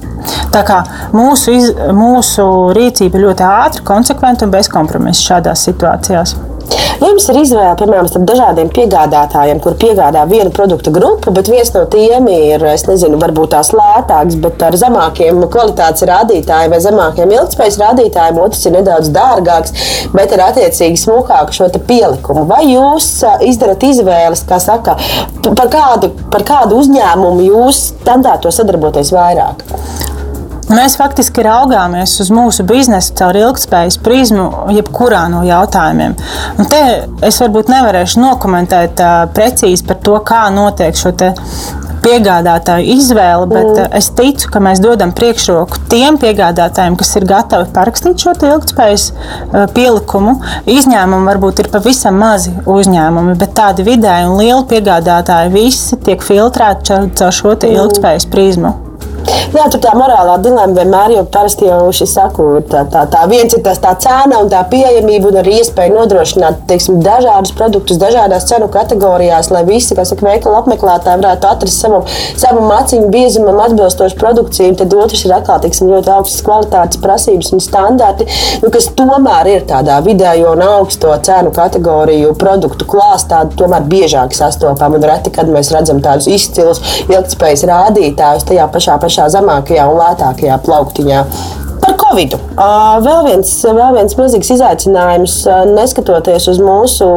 Tā kā mūsu, iz, mūsu rīcība ļoti ātra, konsekventa un bez kompromisa šādās situācijās. Ja jums ir izvēle, piemēram, starp dažādiem piegādātājiem, kur piegādā vienu produktu grupu, bet viens no tiem ir, es nezinu, varbūt tās lētāks, bet ar zemākiem kvalitātes rādītājiem vai zemākiem ilgspējas rādītājiem, otrs ir nedaudz dārgāks, bet ar attiecīgi smukāku šo pielikumu. Vai jūs izdarat izvēles, kā saka, par kādu, par kādu uzņēmumu jūs tendētu sadarboties vairāk? Mēs faktiski raugāmies uz mūsu biznesu caur ilgspējas prizmu, jebkurā no jautājumiem. Un te es varbūt nevarēšu nokomentēt uh, precīzi par to, kā notiek šo piegādātāju izvēle, bet mm. es ticu, ka mēs dodam priekšroku tiem piegādātājiem, kas ir gatavi parakstīt šo ilgspējas pielikumu. Izņēmumi varbūt ir pavisam mazi uzņēmumi, bet tādi vidēji un lieli piegādātāji visi tiek filtrēti caur šo ilgspējas prizmu. Jā, tur tā morālā dilemma vienmēr, jo parasti jau šis saku, tā, tā, tā viens ir tas tā cena un tā pieejamība un arī iespēja nodrošināt, teiksim, dažādus produktus dažādās cenu kategorijās, lai visi, kas saka, veikalu apmeklētāji varētu atrast savu, savu maciņu biezumam atbilstošu produkciju. Tad otrs ir atkal, teiksim, ļoti augstas kvalitātes prasības un standarti, nu, kas tomēr ir tādā vidējo un augsto cenu kategoriju produktu klāstā, tomēr biežāk sastopam un reti, kad mēs redzam tādus izcilus ilgspējas rādītājus tajā pašā, pašā zemākajā un lētākajā plauktiņā. Par Covid. Vēl viens, vēl viens milzīgs izaicinājums, neskatoties uz mūsu.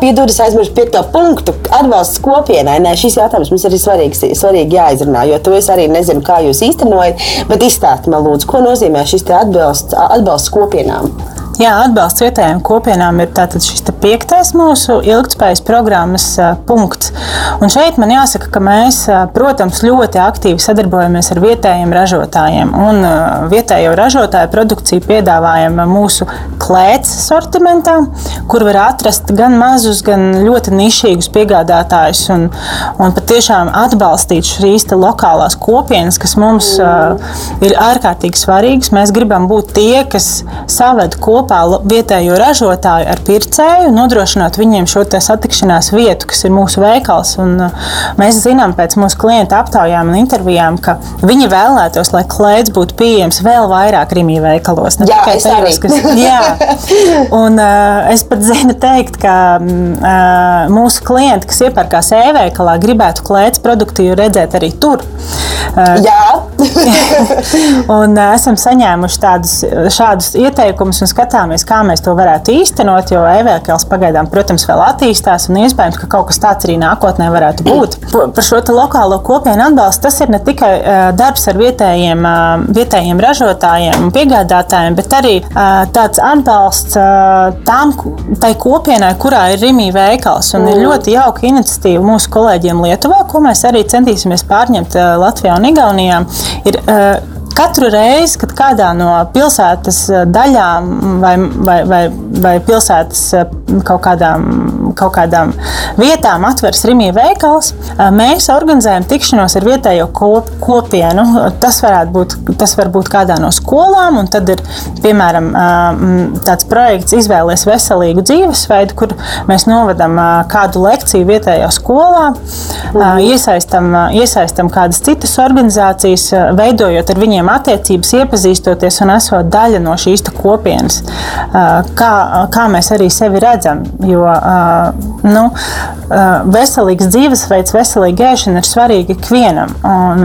Piedod, es aizmirsu piekto punktu. Atbalsts kopienai. Nē, šis jautājums mums ir svarīgs, svarīgi jāizrunā, jo to es arī nezinu, kā jūs īstenojat. Bet izstāstiet man, lūdzu, ko nozīmē šis atbalsts, atbalsts kopienām. Jā, atbalsts vietējām kopienām ir šis piektais mūsu ilgspējas programmas punkts. Un šeit man jāsaka, ka mēs, protams, ļoti aktīvi sadarbojamies ar vietējiem ražotājiem. Un vietējo ražotāju produkciju piedāvājam mūsu klēts sortimentā, kur var atrast gan mazus, gan ļoti nišīgus piegādātājus un, un patiešām atbalstīt šīs lokālās kopienas, kas mums uh, ir ārkārtīgi svarīgas. Mēs gribam būt tie, kas saved kopā kopā vietējo ražotāju ar pircēju, nodrošināt viņiem šo satikšanās vietu, kas ir mūsu veikals. Un uh, mēs zinām pēc mūsu klienta aptaujām un intervijām, ka viņi vēlētos, lai klēts būtu pieejams vēl vairāk Rīgā veikalos. Ne jā, tikai tajos, kas. Jā, un uh, es pat zinu teikt, ka mm, uh, mūsu klienti, kas iepērkās e-veikalā, gribētu klēts produktīvi redzēt arī tur. Uh, jā. un uh, esam saņēmuši tādus, šādus ieteikumus un skatāmies skatāmies, kā mēs to varētu īstenot, jo e-veikals pagaidām, protams, vēl attīstās un iespējams, ka kaut kas tāds arī nākotnē varētu būt. Par šo lokālo kopienu atbalstu tas ir ne tikai darbs ar vietējiem, vietējiem ražotājiem un piegādātājiem, bet arī tāds atbalsts tām, tai kopienai, kurā ir Rimī veikals. Un ir ļoti jauka iniciatīva mūsu kolēģiem Lietuvā, ko mēs arī centīsimies pārņemt Latvijā un Igaunijā. Ir, Katru reizi, kad kādā no pilsētas eh, daļām vai, vai, vai, vai pilsētas eh, kaut kādām, kaut kādām vietām atveras Rīgā veikals, mēs organizējam tikšanos ar vietējo kop, kopienu. Tas, būt, tas var būt kādā no skolām, un tad ir piemēram tāds projekts Izvēlēties veselīgu dzīvesveidu, kur mēs novadam kādu lekciju vietējā skolā, mhm. iesaistam, iesaistam kādas citas organizācijas, veidojot ar viņiem attiecības, iepazīstoties un esot daļa no šīs kopienas, kā, kā mēs arī sevi redzam. Jo nu, veselīgs dzīvesveids, veselīga ēšana ir svarīga ikvienam.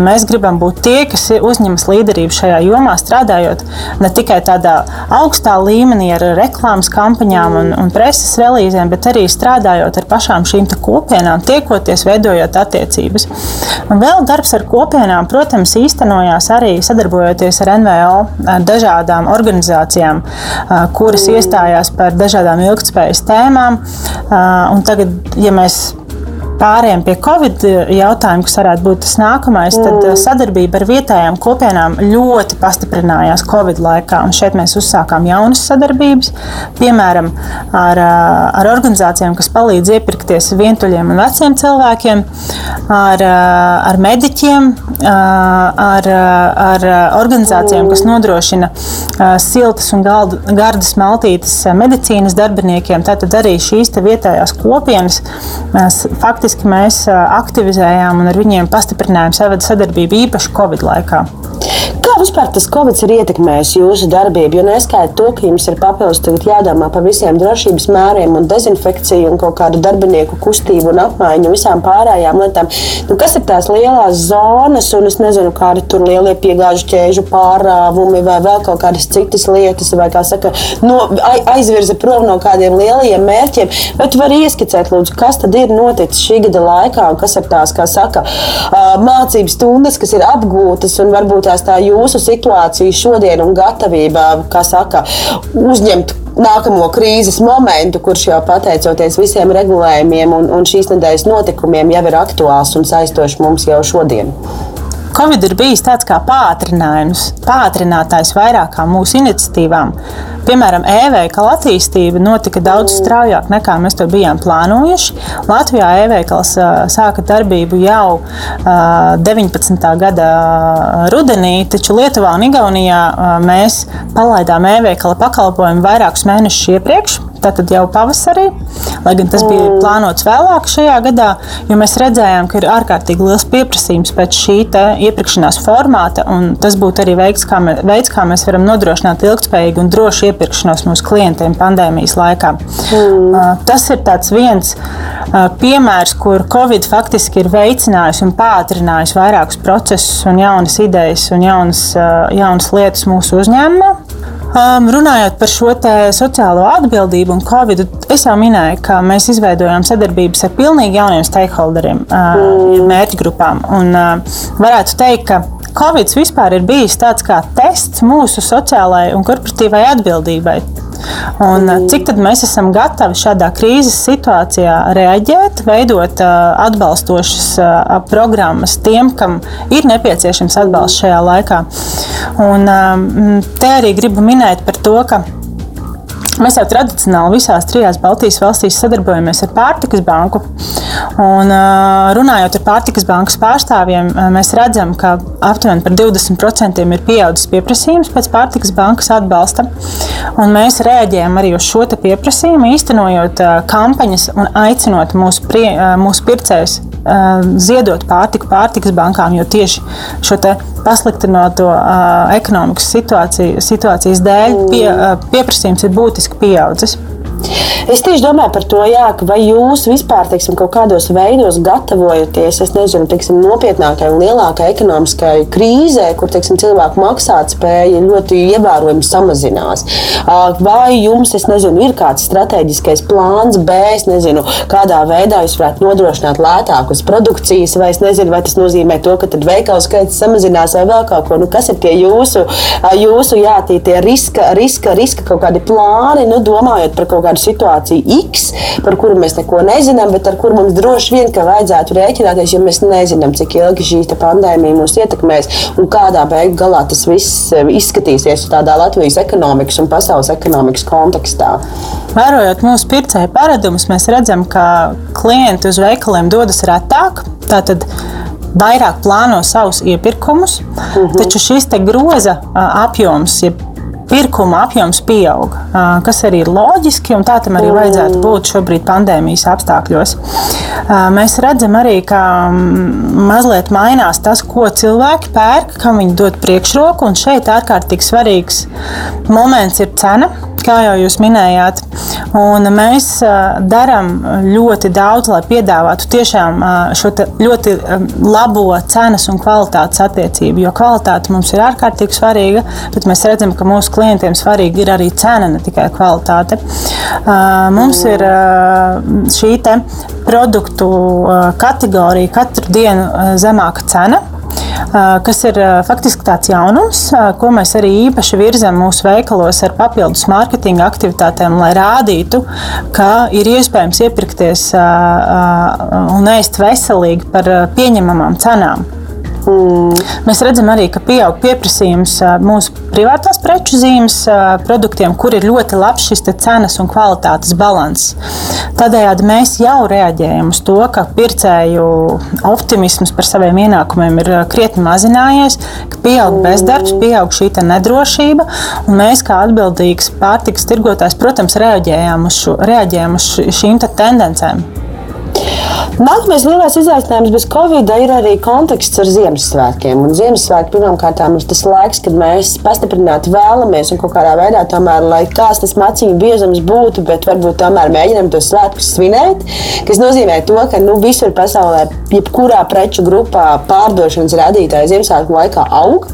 Mēs gribam būt tie, kas uzņemas līderību šajā jomā, strādājot ne tikai tādā augstā līmenī ar reklāmas kampaņām un, un preses relīzēm, bet arī strādājot ar pašām šīm kopienām, tiekoties, veidojot attiecības. Un vēl darbs ar kopienām, protams, īstenojās arī sadarbojoties ar NVO, ar dažādām organizācijām, kuras iestājās par dažādām ilgspējas tēmām. Un tagad, ja mēs pārējiem pie Covid jautājuma, kas varētu būt tas nākamais, tad mm. sadarbība ar vietējām kopienām ļoti pastiprinājās Covid laikā. Un šeit mēs uzsākām jaunas sadarbības, piemēram, ar, ar organizācijām, kas palīdz iepirkties vientuļiem un veciem cilvēkiem, ar, ar mediķiem, ar, ar organizācijām, kas nodrošina siltas un galdu, gardas maltītes medicīnas darbiniekiem. Tātad arī šīs vietējās kopienas faktiski faktiski mēs aktivizējām un ar viņiem pastiprinājām sadarbību īpaši Covid laikā. Kā vispār tas Covid ir ietekmējis jūsu darbību? Jo neskaidrs to, ka jums ir papildus jādomā par visiem drošības mēriem un dezinfekciju un kaut kādu darbinieku kustību un apmaiņu un visām pārējām lietām. Nu, kas ir tās lielās zonas, un es nezinu, kādi tur lielie piegāžu ķēžu pārāvumi vai vēl kaut kādas citas lietas, vai kā saka, no, aizvirza prom no kādiem lielajiem mērķiem. Bet var ieskicēt, lūdzu, kas tad ir noticis šī gada laikā un kas ir tās, kā saka, mācības stundas, kas ir apgūtas un varbūt tās tā jūsu situācija šodien un gatavība, kā saka, uzņemt nākamo krīzes momentu, kurš jau pateicoties visiem regulējumiem un, un šīs nedēļas notikumiem jau ir aktuāls un saistošs mums jau šodien. Covid ir bijis tāds kā pātrinājums, pātrinātājs vairākām mūsu iniciatīvām. Piemēram, e-veikala attīstība notika daudz straujāk nekā mēs to bijām plānojuši. Latvijā e-veikals sāka darbību jau 19. gada rudenī, taču Lietuvā un Igaunijā mēs palaidām e-veikala pakalpojumu vairākus mēnešus iepriekš tātad jau pavasarī, lai gan tas bija mm. plānots vēlāk šajā gadā, jo mēs redzējām, ka ir ārkārtīgi liels pieprasījums pēc šī iepirkšanās formāta, un tas būtu arī veids, kā, mē, veids, kā mēs varam nodrošināt ilgspējīgu un drošu iepirkšanos mūsu klientiem pandēmijas laikā. Mm. Tas ir viens piemērs, kur Covid faktiski ir veicinājis un pātrinājis vairākus procesus un jaunas idejas un jaunas, jaunas lietas mūsu uzņēmumā. Um, runājot par šo sociālo atbildību un Covid, es jau minēju, ka mēs izveidojām sadarbības ar pilnīgi jauniem stakeholderiem, uh, mm. mērķu grupām. Un, uh, varētu teikt, ka Covid vispār ir bijis tāds kā tests mūsu sociālajai un korporatīvai atbildībai. Un, mm. Cik mēs esam gatavi šādā krīzes situācijā reaģēt, veidot uh, atbalstošas uh, programmas tiem, kam ir nepieciešams atbalsts šajā laikā. Un, um, te arī gribu minēt par to, ka Mēs jau tradicionāli visās trijās Baltijas valstīs sadarbojamies ar Pārtikas banku. Un, runājot ar Pārtikas bankas pārstāvjiem, mēs redzam, ka aptuveni par 20% ir pieaudzis pieprasījums pēc Pārtikas bankas atbalsta. Un mēs rēģējam arī uz šo pieprasījumu, īstenojot kampaņas un aicinot mūsu, prie, mūsu pircējus ziedot pārtiku pārtikas bankām, jo tieši šo pasliktināto ekonomikas situāciju, situācijas dēļ pie, pieprasījums ir būtiski pieaudzis. Es tieši domāju par to, jā, vai jūs vispār teiksim, kaut kādos veidos gatavojaties, es nezinu, teiksim, nopietnākai un lielākai ekonomiskai krīzē, kur teiksim, cilvēku maksātspēja ļoti ievērojami samazinās. Vai jums, nezinu, ir kāds strateģiskais plāns B, es nezinu, kādā veidā jūs varētu nodrošināt lētākus produkcijas, vai es nezinu, vai tas nozīmē to, ka veikalu skaits samazinās vai vēl kaut ko. Nu, kas ir tie jūsu, jūsu jā, tie, tie riska, riska, riska kaut kādi plāni, nu, domājot par kaut kādu situāciju? situāciju X, par kuru mēs neko nezinām, bet ar kuru mums droši vien vajadzētu rēķināties, jo mēs nezinām, cik ilgi šī pandēmija mūs ietekmēs un kādā beigās galā tas viss eh, izskatīsies tādā Latvijas ekonomikas un pasaules ekonomikas kontekstā. Vērojot mūsu pircēju paradumus, mēs redzam, ka klienti uz veikaliem dodas retāk. Tātad vairāk plāno savus iepirkumus, uh mhm. -huh. taču šis groza apjoms, ja pirkuma apjoms pieaug, kas arī ir loģiski, un tā tam arī vajadzētu būt šobrīd pandēmijas apstākļos. Mēs redzam arī, ka mazliet mainās tas, ko cilvēki pērk, kam viņi dod priekšroku, un šeit ārkārtīgi svarīgs moments ir cena kā jau jūs minējāt. Un mēs darām ļoti daudz, lai piedāvātu tiešām šo ļoti labo cenas un kvalitātes attiecību. Jo kvalitāte mums ir ārkārtīgi svarīga, bet mēs redzam, ka mūsu klientiem svarīga ir arī cena, ne tikai kvalitāte. Mums ir šī produktu kategorija katru dienu zemāka cena kas ir faktiski tāds jaunums, ko mēs arī īpaši virzam mūsu veikalos ar papildus mārketinga aktivitātēm, lai rādītu, ka ir iespējams iepirkties un ēst veselīgi par pieņemamām cenām. Mm. Mēs redzam arī, ka pieaug pieprasījums mūsu privātās preču zīmes produktiem, kur ir ļoti labs šis cenas un kvalitātes līdzsvars. Tādējādi mēs jau reaģējam uz to, ka pircēju optimisms par saviem ienākumiem ir krietni mazinājies, ka pieaug bezdarbs, pieaug šī nedrošība, mēs kā atbildīgs pārtikas tirgotājs, protams, reaģējam uz, šo, reaģējam uz šīm tendencēm. Nākamais lielais izaicinājums bez Covid ir arī konteksts ar Ziemassvētkiem. Un Ziemassvētki pirmkārt ir tas laiks, kad mēs pastiprināti vēlamies un kaut kādā veidā, tomēr, lai kāds tas maciņu biezums būtu, bet varbūt tomēr mēģinām tos svētkus svinēt. Tas nozīmē to, ka nu, visur pasaulē, jebkurā preču grupā pārdošanas rādītāji Ziemassvētku laikā aug.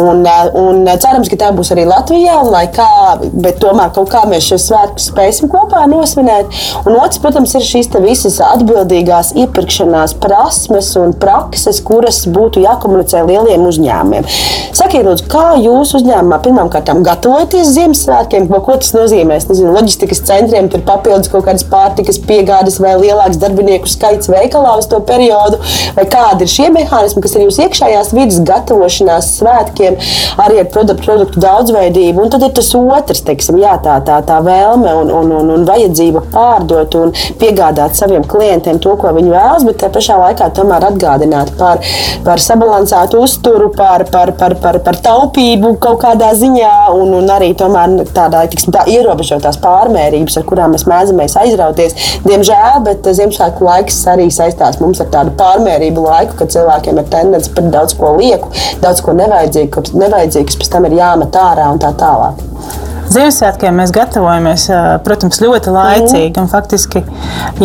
Un, un cerams, ka tā būs arī Latvijā, kā, bet tomēr kaut kā mēs šos svētkus spēsim kopā nosvinēt. Un otrs, protams, ir šīs visas atbildīgās ilgspējīgās iepirkšanās prasmes un prakses, kuras būtu jākomunicē lieliem uzņēmumiem. Sakiet, lūdzu, kā jūs uzņēmumā pirmkārt gatavojaties Ziemassvētkiem, ko tas nozīmē? Nezinu, loģistikas centriem tur papildus kaut kādas pārtikas piegādes vai lielāks darbinieku skaits veikalā uz to periodu, vai kādi ir šie mehānismi, kas ir jūsu iekšējās vidas gatavošanās svētkiem, arī ar produktu, produktu daudzveidību. Un tad ir tas otrs, teiksim, jā, tā, tā, tā vēlme un, un, un, un vajadzība pārdot un piegādāt saviem klientiem to, ko viņi vēlas, bet tajā pašā laikā tomēr atgādināt par, par sabalansētu uzturu, par, par, par, par, par taupību kaut kādā ziņā un, un arī tādā tiksim, tā, ierobežotās pārmērības, ar kurām mēs mēdzamies aizrauties. Diemžēl, bet Ziemassvētku laiks arī saistās mums ar tādu pārmērību laiku, kad cilvēkiem ir tendence par daudz ko lieku, daudz ko nevajadzīgu, nevajadzīgu kas pēc tam ir jāmet ārā un tā tālāk. Ziemassvētkiem mēs gatavojamies, protams, ļoti laicīgi. Mm. Faktiski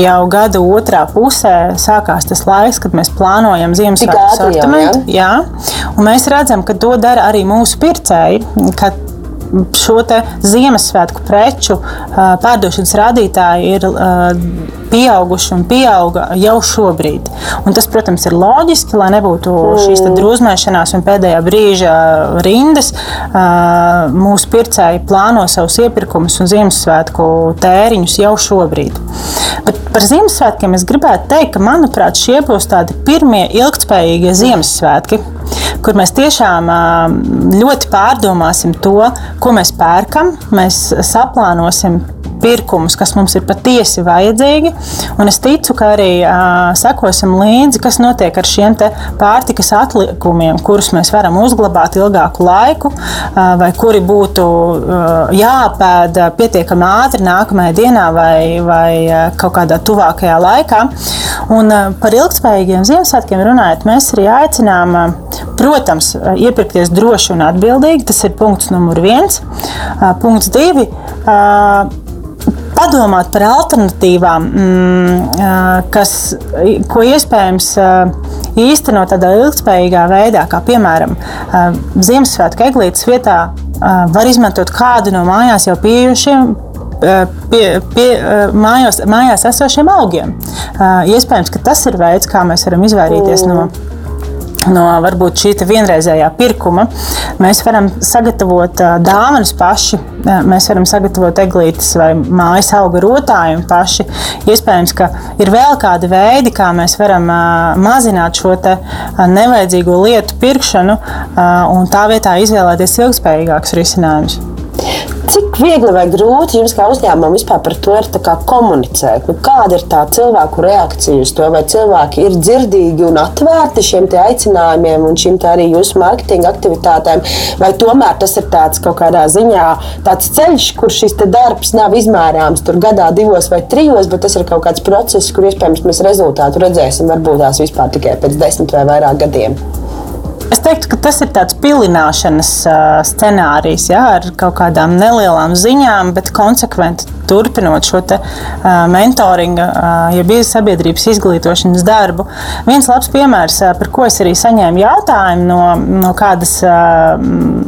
jau gada otrā pusē sākās tas laiks, kad mēs plānojam Ziemassvētku sortimentu. Jā, un mēs redzam, ka to dara arī mūsu pircēji šo Ziemassvētku preču pārdošanas rādītāji ir pieauguši un pieauga jau šobrīd. Un tas, protams, ir loģiski, lai nebūtu šīs drūzmēšanās un pēdējā brīža rindas. Mūsu pircēji plāno savus iepirkumus un Ziemassvētku tēriņus jau šobrīd. Bet par Ziemassvētkiem es gribētu teikt, ka, manuprāt, šie būs tādi pirmie ilgspējīgie Ziemassvētki kur mēs tiešām ļoti pārdomāsim to, ko mēs pērkam, mēs saplānosim pirkumus, kas mums ir patiesi vajadzīgi. Un es ticu, ka arī uh, sekosim līdzi, kas notiek ar šiem pārtikas atlikumiem, kurus mēs varam uzglabāt ilgāku laiku, uh, vai kuri būtu uh, jāpēda pietiekami ātri nākamajā dienā vai, vai uh, kaut kādā tuvākajā laikā. Un uh, par ilgspējīgiem Ziemassvētkiem runājot, mēs arī aicinām. Uh, Protams, iepirkties droši un atbildīgi. Tas ir punkts numur viens. Punkts divi padomāt par alternatīvām, mm, kas, ko iespējams īstenot tādā ilgspējīgā veidā, kā piemēram Ziemassvētku eglītes vietā var izmantot kādu no mājās jau pieejušiem pie, pie mājās, mājās esošiem augiem. Iespējams, ka tas ir veids, kā mēs varam izvairīties no no varbūt šī vienreizējā pirkuma. Mēs varam sagatavot dāvanas paši, mēs varam sagatavot eglītes vai mājas auga rotājumu paši. Iespējams, ka ir vēl kādi veidi, kā mēs varam mazināt šo nevajadzīgo lietu pirkšanu un tā vietā izvēlēties ilgspējīgākus risinājumus. Cik viegli vai grūti jums kā uzņēmumam vispār par to ir komunicēt? Nu, kāda ir tā cilvēku reakcija uz to? Vai cilvēki ir dzirdīgi un atvērti šiem aicinājumiem un šīm arī jūsu mārketinga aktivitātēm? Vai tomēr tas ir tāds kaut kādā ziņā tāds ceļš, kur šis darbs nav izmērāms tur gadā, divos vai trijos, bet tas ir kaut kāds process, kur iespējams mēs rezultātu redzēsim varbūt tās vispār tikai pēc desmit vai vairāk gadiem? Es teiktu, ka tas ir tāds pilināšanas scenārijs, ja, ar kaut kādām nelielām ziņām, bet konsekventi turpinot šo te, uh, mentoringa, uh, bija sabiedrības izglītošanas darbu. Viens labs piemērs, uh, par ko es arī saņēmu jautājumu no, no, kādas, uh,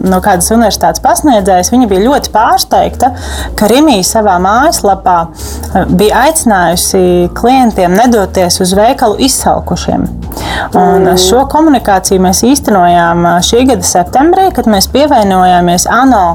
no kādas universitātes pasniedzējas, viņa bija ļoti pārsteigta, ka Rimija savā mājaslapā bija aicinājusi klientiem nedoties uz veikalu izsalkušiem. Un šo komunikāciju mēs īstenojām šī gada septembrī, kad mēs pievienojāmies ANO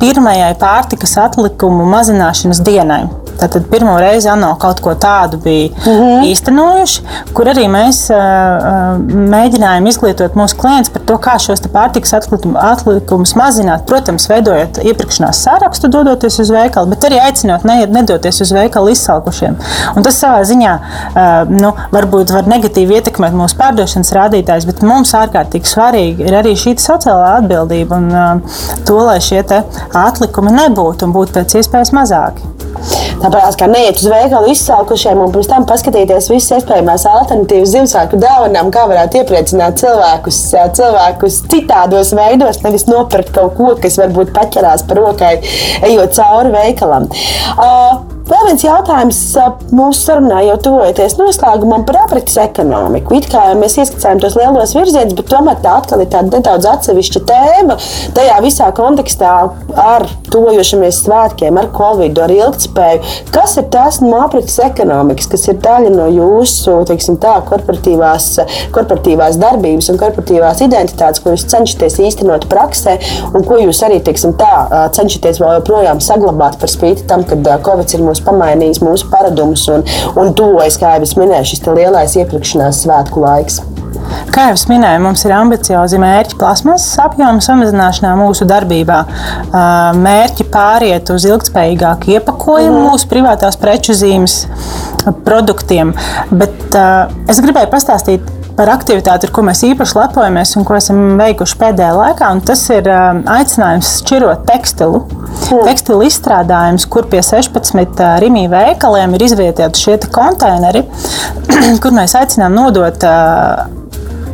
pirmajai pārtikas atlikumu mazināšanas dienai. Tātad pirmo reizi ANO kaut ko tādu bija mm -hmm. īstenojuši, kur arī mēs uh, mēģinājām izglītot mūsu klientus par to, kā šos pārtikas atlikumus mazināt. Protams, veidojot iepirkšanās sārakstu, dodoties uz veikalu, bet arī aicinot neiet, nedoties uz veikalu izsalkušiem. Un tas savā ziņā uh, nu, varbūt var negatīvi ietekmēt mūsu pārdošanas rādītājus, bet mums ārkārtīgi svarīgi ir arī šī sociālā atbildība un uh, to, lai šie atlikumi nebūtu un būtu pēc iespējas mazāki. Tāpēc, kā neiet uz veikalu izsalkušiem un pēc tam paskatīties visas iespējamās alternatīvas Ziemassvētku dāvanām, kā varētu iepriecināt cilvēkus, cilvēkus citādos veidos, nevis nopirkt kaut ko, kas varbūt paķerās par rokai, ejot cauri veikalam. Uh, Vēl viens jautājums mūsu sarunā jau tuvojoties noslēgumam par aprites ekonomiku. It kā mēs ieskicējām tos lielos virzienus, bet tomēr tā atkal ir tāda nedaudz atsevišķa tēma. Tajā visā kontekstā ar tojošamies svētkiem, ar covid, ar ilgspēju. Kas ir tās no aprites ekonomikas, kas ir daļa no jūsu teiksim, tā, korporatīvās, korporatīvās darbības un korporatīvās identitātes, ko jūs cenšaties īstenot praksē un ko jūs arī teiksim, tā, cenšaties vēl joprojām saglabāt par spīti tam, ka Covid ir mūs pamainījis, mūsu paradumus un, un tuvojas, kā jau es minēju, šis lielais iepirkšanās svētku laiks. Kā jau minēju, mums ir ambiciozi mērķi plasmasas apjoma samazināšanā mūsu darbībā. Mērķi pāriet uz ilgspējīgāku iepakojumu mm. mūsu privātās preču zīmes produktiem. Bet es gribēju pastāstīt par aktivitāti, ar ko mēs īpaši lepojamies un ko esam veikuši pēdējā laikā. Tas ir um, aicinājums šķirot tekstilu. Mm. Tekstilu izstrādājums, kur pie 16 uh, rīmī veikaliem ir izvietoti šie konteineri, kur mēs aicinām nodot uh,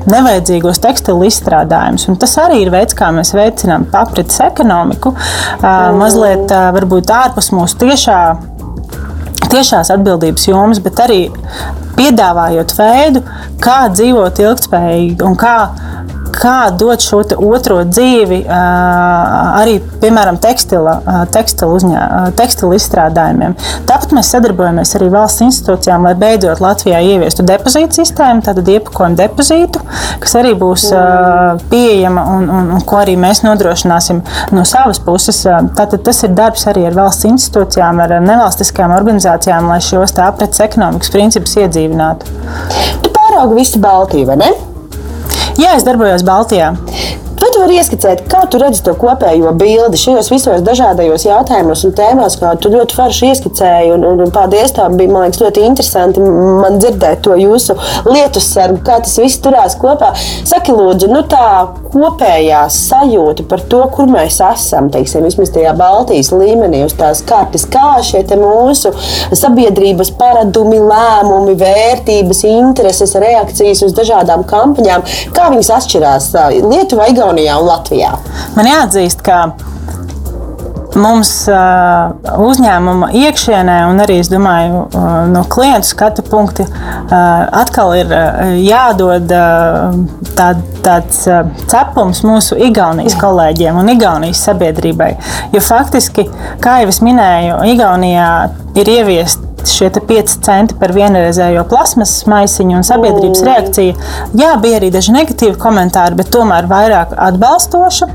nevajadzīgos tekstilu izstrādājumus. Un tas arī ir veids, kā mēs veicinām paprites ekonomiku, mm. mazliet varbūt ārpus mūsu tiešā tiešās atbildības jomas, bet arī piedāvājot veidu, kā dzīvot ilgspējīgi un kā kā dot šo otro dzīvi arī, piemēram, tekstila, tekstila, uzņē, tekstila izstrādājumiem. Tāpat mēs sadarbojamies arī valsts institūcijām, lai beidzot Latvijā ieviestu depozītu sistēmu, tātad iepakojumu depozītu, kas arī būs pieejama un, un, un ko arī mēs nodrošināsim no savas puses. Tātad tas ir darbs arī ar valsts institūcijām, ar nevalstiskajām organizācijām, lai šos aprits ekonomikas principus iedzīvinātu. Tu pāraugi visu Baltiju, vai ne? Jā, es darbojos Baltijā. Tu vari ieskicēt, kā tu redzi to kopējo bildi šajos visos dažādajos jautājumos un tēmās, kā tu ļoti forši ieskicēji? Un, un, un paldies, tā bija liekas, ļoti interesanti man dzirdēt to jūsu lietu sarunu, kā tas viss turās kopā. Saki, lūdzu, nu tā kopējā sajūta par to, kur mēs esam, teiksim, vismaz tajā Baltijas līmenī, uz tās kartes, kā šie mūsu sabiedrības paradumi, lēmumi, vērtības, intereses, reakcijas uz dažādām kampaņām, kā viņas atšķirās Lietuvā, Igaunijā. Igaunijā un Latvijā? Man jāatzīst, ka mums uh, uzņēmuma iekšienē, un arī domāju, uh, no klientu skatu punkta, uh, atkal ir uh, jādod uh, tā, tāds uh, cepums mūsu Igaunijas kolēģiem un Igaunijas sabiedrībai. Jo faktiski, kā jau es minēju, Igaunijā ir ieviesta šie 5 centi par vienreizējo plasmas maisiņu un sabiedrības mm. reakcija. Jā, bija arī daži negatīvi komentāri, bet tomēr vairāk atbalstoša.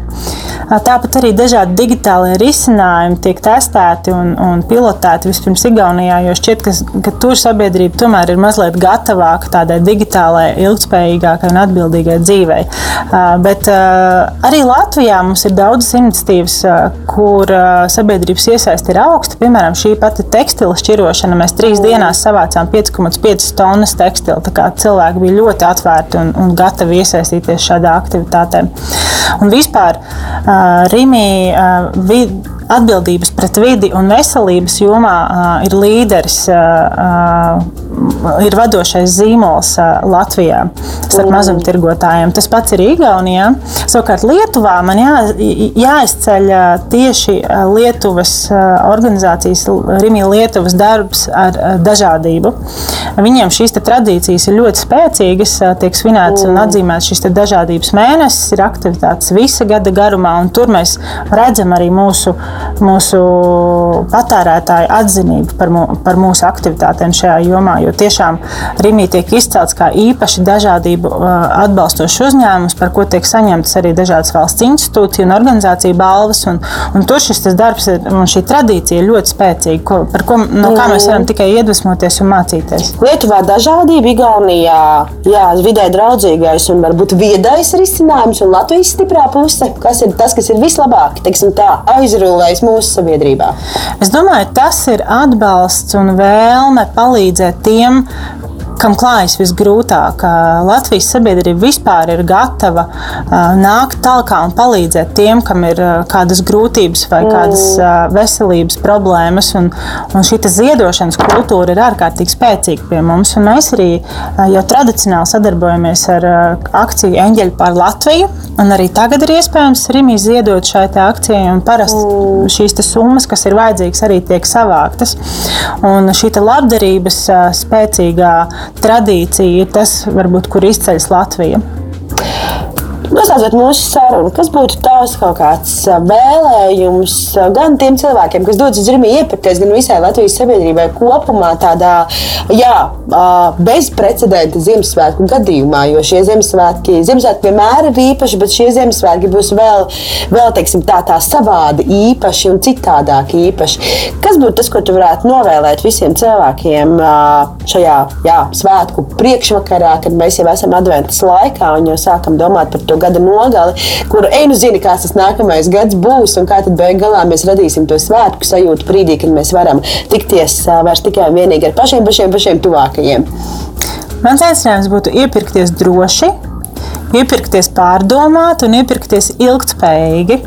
Tāpat arī dažādi digitālie risinājumi tiek testēti un, un pilotēti vispirms Igaunijā, jo šķiet, ka, ka tur sabiedrība tomēr ir mazliet gatavāka tādai digitālai, ilgspējīgākai un atbildīgai dzīvei. Bet arī Latvijā mums ir daudzas iniciatīvas, kur sabiedrības iesaiste ir augsta. Piemēram, šī pati tekstila šķirošana mēs trīs dienās savācām 5,5 tonnas tekstilu. Cilvēki bija ļoti atvērti un, un gatavi iesaistīties šādā aktivitātē. Un vispār Rīmī atbildības pret vidi un veselības jomā ir līderis, ir vadošais zīmols Latvijā starp mazumtirgotājiem. Tas pats ir Igaunijā. Savukārt Lietuvā man jā, jāizceļ tieši Lietuvas organizācijas, Rimī Lietuvas darbs ar dažādību. Viņiem šīs tradīcijas ir ļoti spēcīgas, tiek svinēts un atzīmēts šis dažādības mēnesis, ir aktivitātes visa gada garumā, un tur mēs redzam arī mūsu mūsu patērētāju atzinību par, mū, par mūsu aktivitātēm šajā jomā. Jo tiešām Rīgā tiek izcelts kā īpaši dažādību uh, atbalstošs uzņēmums, par ko tiek saņemtas arī dažādas valsts institūciju un organizāciju balvas. Un, un tur šis darbs ir, un šī tradīcija ir ļoti spēcīga, ko, par ko, no kā mēs varam tikai iedvesmoties un mācīties. Lietuvā dažādība, Igaunijā jā, vidē draudzīgais un varbūt viedais risinājums, un Latvijas stiprā puse, kas ir tas, kas ir vislabāk, teiksim tā, aizrulējis mūsu sabiedrībā? Es domāju, tas ir atbalsts un vēlme palīdzēt tiem, kam klājas visgrūtāk. Latvijas sabiedrība vispār ir gatava nākt tālāk un palīdzēt tiem, kam ir kādas grūtības vai kādas veselības problēmas. Un, un šī ziedošanas kultūra ir ārkārtīgi spēcīga pie mums. Mēs arī jau tradicionāli sadarbojamies ar akciju Eņģeļi par Latviju. Un arī tagad ir iespējams Rimī ziedot šai akcijai. Parasti šīs summas, kas ir vajadzīgas, arī tiek savāktas. Un šī labdarības spēcīgā tradīcija ir tas, varbūt, kur izceļas Latvija. Noslēdzot mūsu sarunu, kas būtu tās kaut kāds vēlējums gan tiem cilvēkiem, kas dodas uz Rīgā iepirkties, gan visai Latvijas sabiedrībai kopumā tādā jā, bezprecedenta Ziemassvētku gadījumā, jo šie Ziemassvētki, Ziemassvētki vienmēr ir īpaši, bet šie Ziemassvētki būs vēl, vēl teiksim, tā, tā savādi īpaši un citādāk īpaši. Kas būtu tas, ko tu varētu novēlēt visiem cilvēkiem šajā jā, svētku priekšvakarā, kad mēs jau esam adventas laikā un jau sākam domāt par to gada nogali, kur ej, nu zini, kāds tas nākamais gads būs un kā tad beig galā mēs radīsim to svētku sajūtu brīdī, kad mēs varam tikties vairs tikai un vienīgi ar pašiem, pašiem, pašiem tuvākajiem. Mans aicinājums būtu iepirkties droši, iepirkties pārdomāti un iepirkties ilgspējīgi.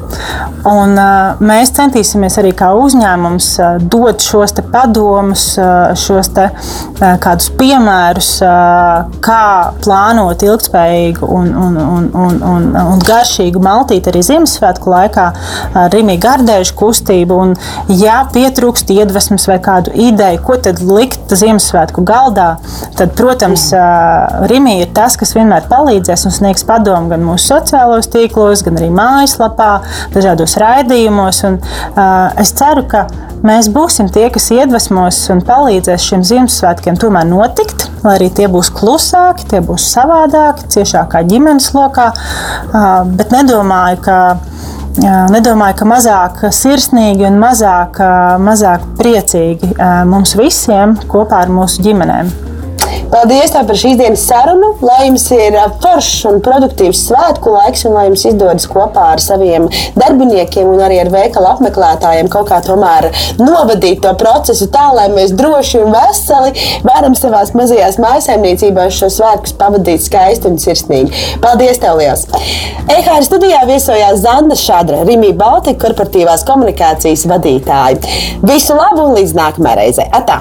Un, uh, mēs centīsimies arī kā uzņēmums uh, dot šos padomus, uh, šos te, uh, kādus piemērus, uh, kā plānot ilgspējīgu un, un, un, un, un, un garšīgu maltīti arī Ziemassvētku laikā, uh, Rīgā gardēžu kustību. Un, ja pietrūkst iedvesmas vai kādu ideju, ko tad likt Ziemassvētku galdā, tad, protams, uh, Rīgā ir tas, kas vienmēr palīdzēs un sniegs padomu gan mūsu sociālajos tīklos, gan arī mājaslapā, dažādos raidījumos. Un, uh, es ceru, ka mēs būsim tie, kas iedvesmos un palīdzēs šiem Ziemassvētkiem tomēr notikt, lai arī tie būs klusāki, tie būs savādāki, ciešākā ģimenes lokā. Uh, bet nedomāju, ka. Nedomāju, ka mazāk sirsnīgi un mazāk, mazāk priecīgi mums visiem kopā ar mūsu ģimenēm. Paldies par šīs dienas sarunu. Lai jums ir foršs un produktīvs svētku laiks, un lai jums izdodas kopā ar saviem darbiniekiem un arī ar veikalu apmeklētājiem kaut kā tomēr novadīt to procesu tā, lai mēs droši un veseli varam savās mazajās mājsaimniecībās šo svētkus pavadīt skaisti un sirsnīgi. Paldies, tev liels! EHR studijā viesojās Zanda Šadra, Rimī Baltika korporatīvās komunikācijas vadītāja. Visu labu un līdz nākamajai reizei! Atā!